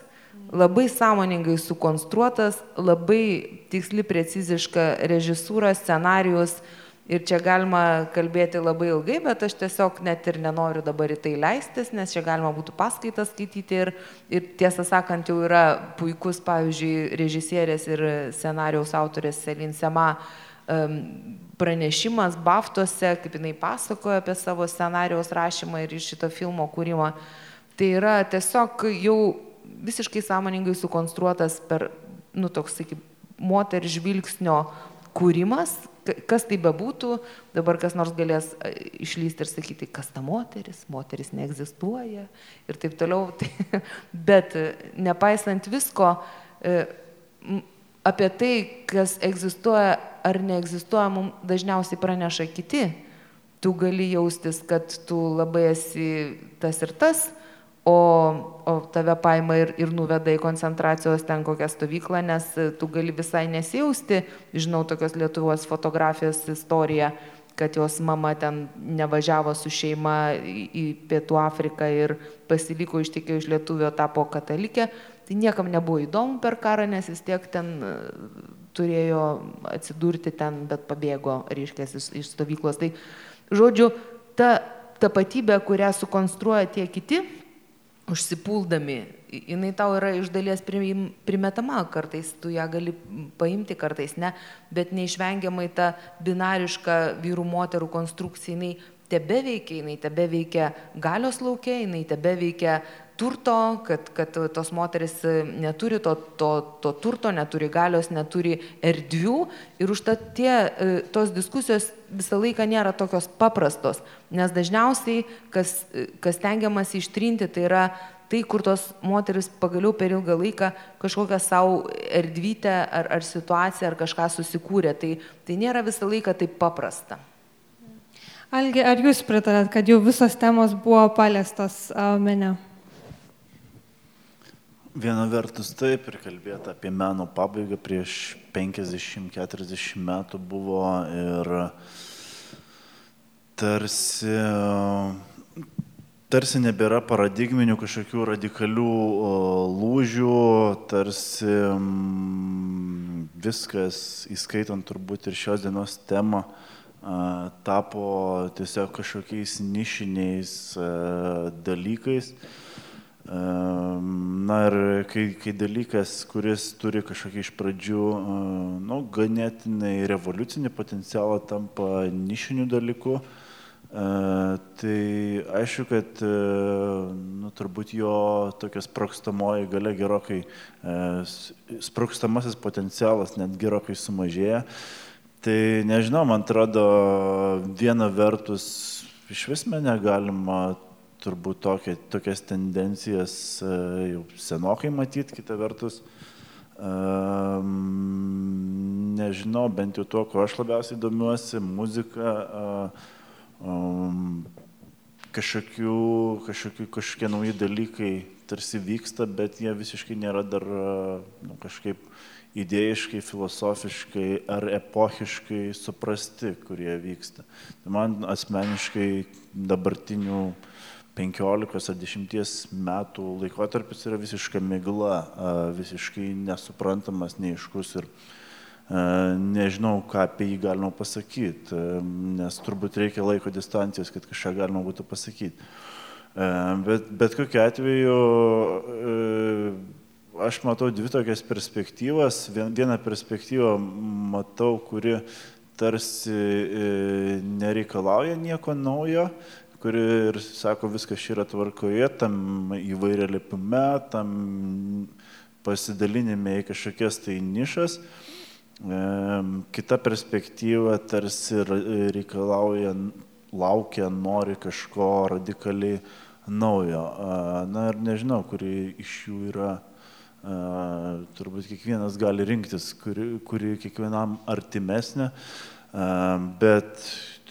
B: labai sąmoningai sukonstruotas, labai tiksli, preciziška režisūra, scenarius. Ir čia galima kalbėti labai ilgai, bet aš tiesiog net ir nenoriu dabar į tai leistis, nes čia galima būtų paskaitą skaityti ir, ir tiesą sakant jau yra puikus, pavyzdžiui, režisierės ir scenarijaus autorės Selin Sema um, pranešimas Baftuose, kaip jinai pasakoja apie savo scenarijaus rašymą ir šito filmo kūrimą. Uh, Tai yra tiesiog jau visiškai sąmoningai sukonstruotas per, nu, toks, sakykim, moterį žvilgsnio kūrimas, kas tai bebūtų, dabar kas nors galės e, išlysti ir sakyti, kas ta moteris, moteris neegzistuoja ir taip toliau. Tai, bet e, nepaisant visko, e, apie tai, kas egzistuoja ar neegzistuoja, mums dažniausiai praneša kiti. Tu gali jaustis, kad tu labai esi tas ir tas, o, o tave paima ir, ir nuveda į koncentracijos ten kokią stovyklą, nes tu gali visai nesijausti, žinau tokios Lietuvos fotografijos istoriją, kad jos mama ten nevažiavo su šeima į, Pietų Afriką ir pasiliko ištikė iš lietuvio, tapo katalikė, tai niekam nebuvo įdomu per karą, nes vis tiek ten e, turėjo atsidurti ten, bet pabėgo, reiškia, iš, iš stovyklos. Tai, žodžiu, ta tapatybė, kurią sukonstruoja tie kiti, užsipuldami, jinai tau yra iš dalies primetama, kartais tu ją gali paimti, kartais ne, bet neišvengiamai ta binariška vyrų moterų konstrukcija, jinai tebe veikia, jinai tebe veikia galios laukia, jinai tebe veikia turto, kad, kad tos moteris neturi to, to, to turto, neturi galios, neturi erdvių ir užtat tie, e, tos diskusijos visą laiką nėra tokios paprastos, nes dažniausiai, kas, kas tengiamasi ištrinti, tai yra tai, kur tos moteris pagaliau per ilgą laiką kažkokią savo erdvytę ar, ar situaciją ar kažką susikūrė. Tai, tai nėra visą laiką taip paprasta.
C: Algi, ar jūs pritarėt, kad jau visos temos buvo paliestos mene?
F: Viena vertus taip ir kalbėti apie meno pabaigą prieš 50-40 metų buvo ir tarsi, tarsi nebėra paradigminių kažkokių radikalių lūžių, tarsi viskas, įskaitant turbūt ir šios dienos temą, tapo tiesiog kažkokiais nišiniais dalykais. Na ir kai, kai dalykas, kuris turi kažkokį iš pradžių, nu, ganėtinai revoliucinį potencialą, tampa nišiniu dalyku, tai aišku, kad nu, turbūt jo tokia sprokstamoji gale gerokai, sprokstamasis potencialas net gerokai sumažėja. Tai nežinau, man atrodo, viena vertus iš vis mane galima turbūt tokia, tokias tendencijas e, jau senokai matyti, kita vertus, um, nežinau, bent jau tuo, kuo aš labiausiai domiuosi, muzika, um, kažkokių, kažkokių, kažkokie nauji dalykai tarsi vyksta, bet jie visiškai nėra dar nu, kažkaip idėjiškai, filosofiškai ar epochiškai suprasti, kurie vyksta. Tai man asmeniškai dabartinių 15 ar 10 metų laikotarpis yra visiška migla, visiškai nesuprantamas, neiškus ir nežinau, ką apie jį galima pasakyti, nes turbūt reikia laiko distancijos, kad kažką galima būtų pasakyti. Bet, bet kokiu atveju aš matau dvi tokias perspektyvas. Vieną perspektyvą matau, kuri tarsi e, nereikalauja nieko naujo, kuri ir sako, viskas yra tvarkoje, tam įvairia lipime, tam pasidalinime į kažkokias tai nišas. Kita perspektyva tarsi reikalauja, laukia, nori kažko radikaliai naujo. Na ir nežinau, kuri iš jų yra turbūt kiekvienas gali rinktis, kuri, kuri kiekvienam artimesnė, bet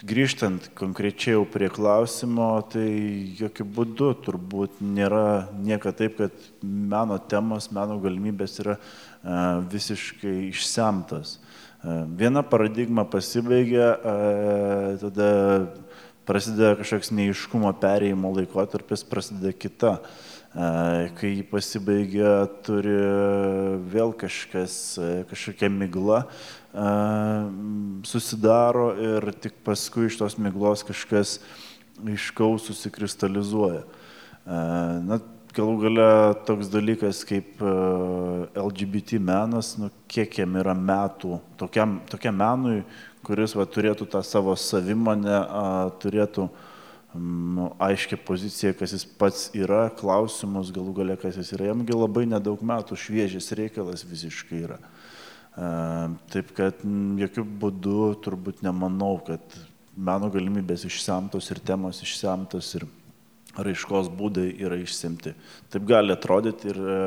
F: grįžtant konkrečiai jau prie klausimo, tai jokių būdų turbūt nėra nieko taip, kad meno temos, meno galimybės yra visiškai išsemtas. Viena paradigma pasibaigia, tada prasideda kažkoks neiškumo perėjimo laikotarpis, prasideda kita kai jį pasibaigia, turi vėl kažkas, kažkokia migla susidaro ir tik paskui iš tos miglos kažkas iškaus susikristalizuoja. Na, galų gale toks dalykas kaip LGBT menas, nu, kiek jam yra metų, tokiam, tokiam menui, kuris va, turėtų tą savo savimonę, turėtų uh, nu, aiškia pozicija, kas jis pats yra, klausimus galų gale, kas jis yra. Jamgi labai nedaug metų šviežias reikalas visiškai yra. E, taip kad jokių būdų turbūt nemanau, kad meno galimybės išsemtos ir temos išsemtos ir raiškos būdai yra išsemti. Taip gali atrodyti ir e,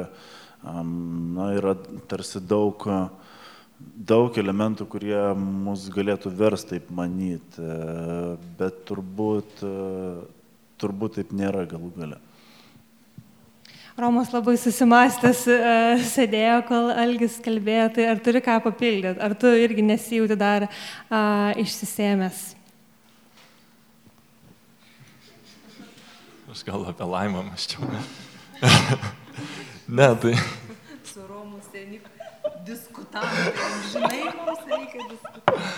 F: na, yra tarsi daug daug elementų, kurie mus galėtų vers taip manyti, bet turbūt, turbūt taip nėra galų gale.
C: Romas labai susimastęs uh, sėdėjo, kol Algis kalbėjo, tai ar turi ką papildyti, ar tu irgi nesijūti dar uh, išsisėmęs?
E: Aš gal apie laimą maščiau. ne, tai
B: diskutavom, žinai, mums reikia diskutuoti.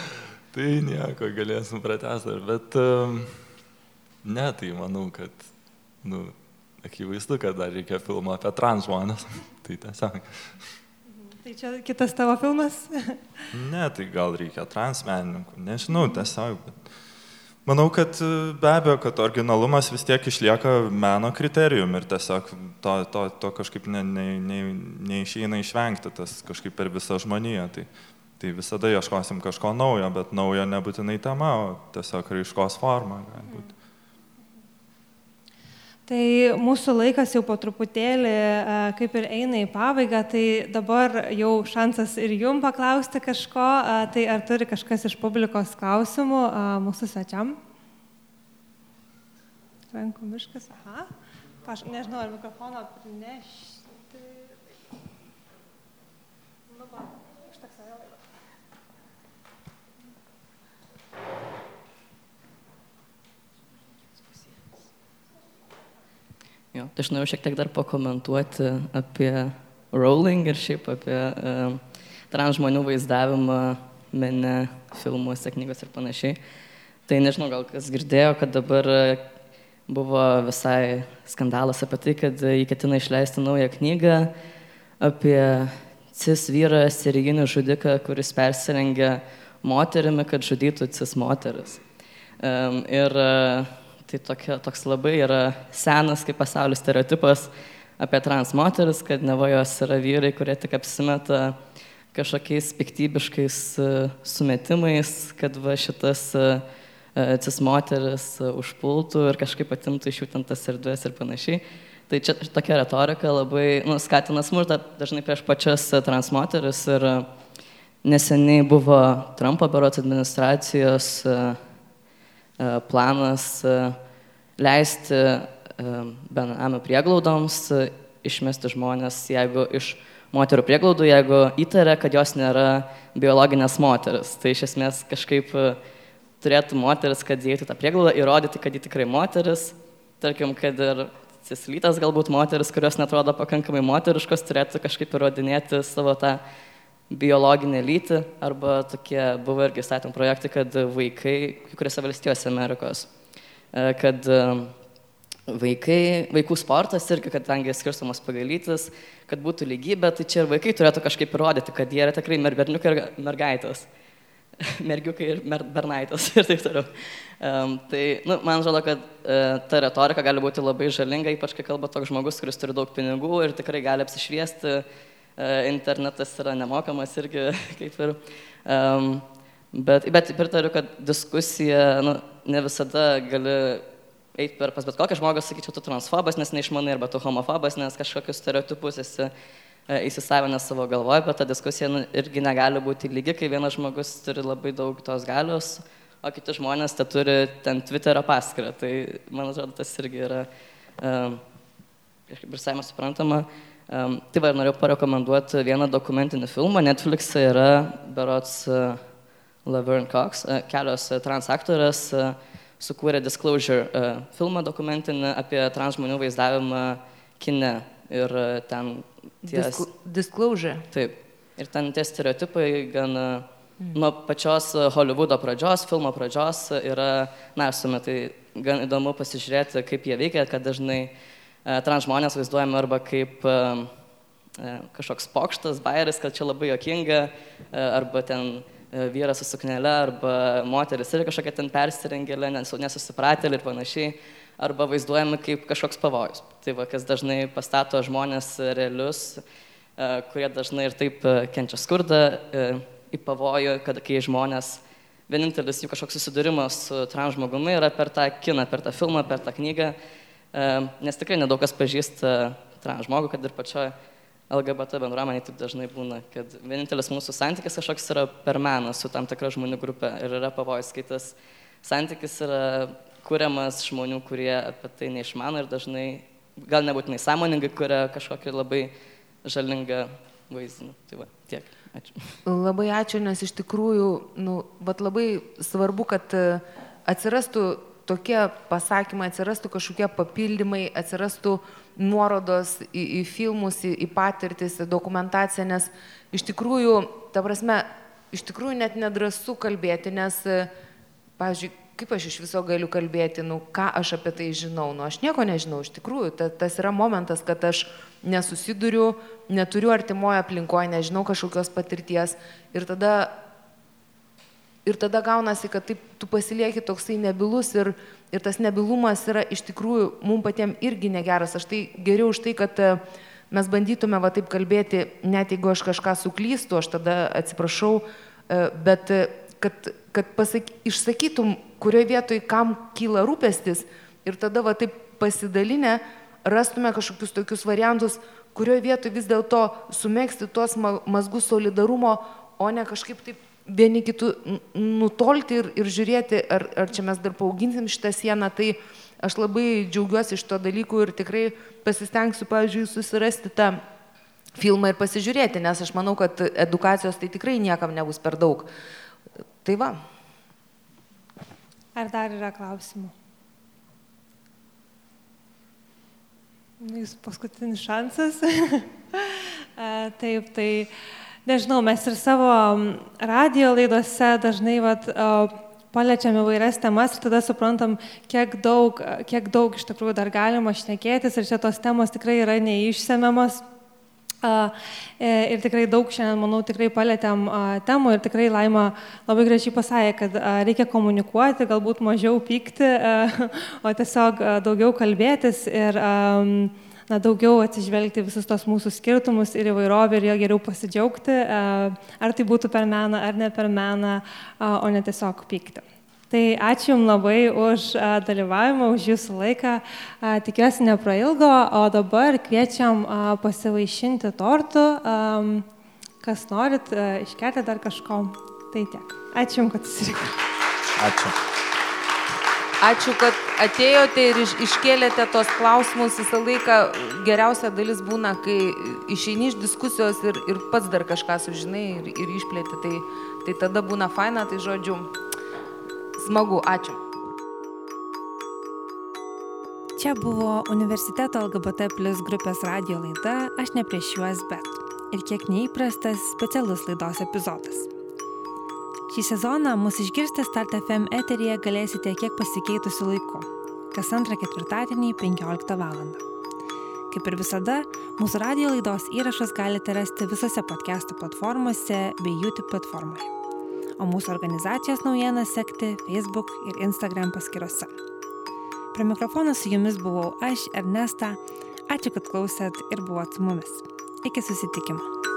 E: Tai nieko, galėsim pratesti, bet um, ne, tai manau, kad, nu, akivaizdu, kad dar reikia filmo apie trans žmonės. tai tiesiog.
C: Tai čia kitas tavo filmas?
E: ne, tai gal reikia transmenininkų, nežinau, tiesiog. Bet... Manau, kad e, be abejo, kad originalumas vis tiek išlieka meno kriterijum ir tiesiog to, to, to kažkaip ne, ne, ne, neišeina išvengti tas kažkaip per visą žmoniją. Tai, tai visada ieškosim kažko naujo, bet naujo nebūtinai tema, o tiesiog raiškos forma galbūt.
C: Tai mūsų laikas jau po truputėlį e, kaip ir eina į pabaigą, tai dabar jau šansas ir jum paklausti kažko, e, tai ar turi kažkas iš publikos klausimų e, mūsų svečiam? Rankų miškas, aha. Aš nežinau, ar mikrofoną prinešti. Nu, va, užteks save laiko.
G: Jo, tai aš noriu šiek tiek dar pakomentuoti apie Rowling ir šiaip apie uh, trans žmonių vaizdavimą mene, filmuose, knygose ir panašiai. Tai nežinau, gal kas girdėjo, kad dabar buvo visai skandalas apie tai, kad jį ketina išleisti naują knygą apie cis vyrą serijinį žudiką, kuris persirengia moterimi, kad žudytų cis moteris. Um, ir uh, Tai tokia, toks labai yra senas kaip pasaulio stereotipas apie trans moteris, kad nevo jos yra vyrai, kurie tik apsimeta kažkokiais piktybiškais e, sumetimais, kad va šitas e, e, cis moteris užpultų ir kažkaip atimtų iš jų ten tas erdvės ir panašiai. Tai čia tokia retorika labai nu, skatina smurtą dažnai prieš pačias trans moteris ir neseniai buvo Trumpo berots administracijos E, planas e, leisti e, benamių prieglaudoms išmesti žmonės, jeigu iš moterų prieglaudų, jeigu įtaria, kad jos nėra biologinės moteris. Tai iš esmės kažkaip turėtų moteris, kad įeitų tą prieglaudą, įrodyti, kad ji tikrai moteris. Tarkim, kad ir cislytas galbūt moteris, kurios netrodo pakankamai moteriškos, turėtų kažkaip įrodinėti savo tą biologinę lytį arba tokie buvo irgi statymų projektai, kad vaikai, kai kuriuose valstijose Amerikos, e, kad e, vaikai, vaikų sportas irgi, kadangi skirstamas pagal lytis, kad būtų lygybė, tai čia ir vaikai turėtų kažkaip įrodyti, kad jie yra tikrai berniukai ir mergaitės. Mergiukai ir mer bernaitos ir taip toliau. Um, tai, nu, man atrodo, kad uh, ta retorika gali būti labai žalinga, ypač kai kalba toks žmogus, kuris turi daug pinigų ir tikrai gali apsišviesti uh, internetas yra nemokamas irgi kaip ir. Um, bet, bet pritariu, kad diskusija nu, ne visada gali eiti per pas bet kokią žmogų, sakyčiau, tu transfobas, nes neišmanai, arba tu homofobas, nes kažkokius stereotipus esi e, įsisavinęs savo galvoje, bet ta diskusija nu, irgi negali būti lygi, kai vienas žmogus turi labai daug tos galios, o kiti žmonės te turi ten Twitterio paskirtą. Tai man atrodo, tas irgi yra um, ir savime suprantama. Uh, Um, tai va, norėjau parekomenduoti vieną dokumentinį filmą. Netflix'e yra berots uh, Laverne Cox, uh, kelios uh, transaktorės uh, sukūrė Disclosure filmą dokumentinį apie trans žmonių vaizdavimą kine. Ir ten
B: ties... Discl disclosure.
G: Taip. Ir ten tie stereotipai gan mm. nuo pačios Hollywoodo pradžios, filmo pradžios yra, na, visuomet tai gan įdomu pasižiūrėti, kaip jie veikia, kad dažnai uh, E, trans žmonės vaizduojami arba kaip e, e, kažkoks pokštas, bairis, kad čia labai jokinga, arba ten vyras su suknelė, arba moteris ir kažkokia ten persirengėlė, nesusipratėlė ir panašiai, arba vaizduojami kaip kažkoks pavojus. Tai va, kas dažnai pastato žmonės realius, kurie dažnai ir taip kenčia skurdą, į pavojų, kad kai žmonės, vienintelis jų kažkoks susidūrimas su trans žmogumi yra per tą kiną, per tą filmą, per tą knygą nes tikrai nedaug kas pažįsta trans žmogų, kad ir pačioje LGBT bendruomenė taip dažnai būna, kad vienintelis mūsų santykis kažkoks yra per meną su tam tikra žmonių grupė ir yra pavojus, kai tas santykis yra kuriamas žmonių, kurie apie tai neišmano ir dažnai, gal nebūtinai sąmoningai, kuria kažkokį labai žalingą vaizdinį. Tai va, tiek. Ačiū.
B: Labai ačiū, nes iš tikrųjų, nu, bet labai svarbu, kad e, atsirastų tokie pasakymai atsirastų kažkokie papildymai, atsirastų nuorodos į, į filmus, į, į patirtis, į dokumentaciją, nes iš tikrųjų, ta prasme, iš tikrųjų net nedrasu kalbėti, nes, pavyzdžiui, kaip aš iš viso galiu kalbėti, nu ką aš apie tai žinau, nu aš nieko nežinau, iš tikrųjų, ta, tas yra momentas, kad aš nesusiduriu, neturiu artimoje aplinkoje, nežinau kažkokios patirties ir tada ir tada gaunasi, kad taip tu pasilieki toksai nebilus ir, ir tas nebilumas yra iš tikrųjų mums patiems irgi negeras. Aš tai geriau už tai, kad e, mes bandytume va taip kalbėti, net jeigu aš kažką suklystu, aš tada atsiprašau, e, bet e, kad, kad pasaky, išsakytum, kurioje vietoje kam kyla rūpestis ir tada va taip pasidalinę rastume kažkokius tokius variantus, kurioje vietoje vis dėlto sumėgsti tuos mazgus solidarumo, o ne kažkaip taip vieni kitų nutolti ir, ir žiūrėti, ar, ar čia mes dar paauginsim šitą sieną. Tai aš labai džiaugiuosi iš to dalykų ir tikrai pasistengsiu, pavyzdžiui, susirasti tą filmą ir pasižiūrėti, nes aš manau, kad edukacijos tai tikrai niekam nebus per daug. Tai va.
C: Ar dar yra klausimų? Jūs paskutinis šansas. Taip, tai nežinau, mes ir savo radio laidose dažnai vat, paliečiam įvairias temas ir tada suprantam, kiek daug, kiek daug iš tikrųjų dar galima šnekėtis ir čia tos temos tikrai yra neišsemiamas. E, ir tikrai daug šiandien, manau, tikrai palėtėm temų ir tikrai Laima labai gražiai pasakė, kad reikia komunikuoti, galbūt mažiau pykti, o tiesiog daugiau kalbėtis ir na, daugiau atsižvelgti visus tos mūsų skirtumus ir įvairovę ir jo geriau pasidžiaugti, ar tai būtų per meną ar ne per meną, o ne tiesiog pykti. Tai ačiū Jums labai už dalyvavimą, už Jūsų laiką. Tikiuosi neprailgo, o dabar kviečiam pasivaišinti tortų. Kas norit, iškelti dar kažko. Tai tiek. Ačiū Jums, kad susirikote.
E: Ačiū.
B: Ačiū, kad atėjote ir iškėlėte tos klausimus. Visą laiką geriausia dalis būna, kai išeini iš diskusijos ir, ir pats dar kažką sužinai ir, ir išplėti. Tai, tai tada būna faina, tai žodžiu, Smagu, ačiū.
A: Čia buvo universiteto LGBT plus grupės radio laida Aš ne prieš juos, bet ir kiek neįprastas specialus laidos epizodas. Šį sezoną mūsų išgirsti Start FM eteryje galėsite kiek pasikeitusiu laiku - kas antrą ketvirtadienį 15 val. Kaip ir visada, mūsų radio laidos įrašus galite rasti visose podcastų platformose bei YouTube platformoje o mūsų organizacijos naujienas sekti Facebook ir Instagram paskyrose. Prie mikrofono su jumis buvau aš, Ernesta. Ačiū, kad klausėt ir buvot su mumis. Iki susitikimo.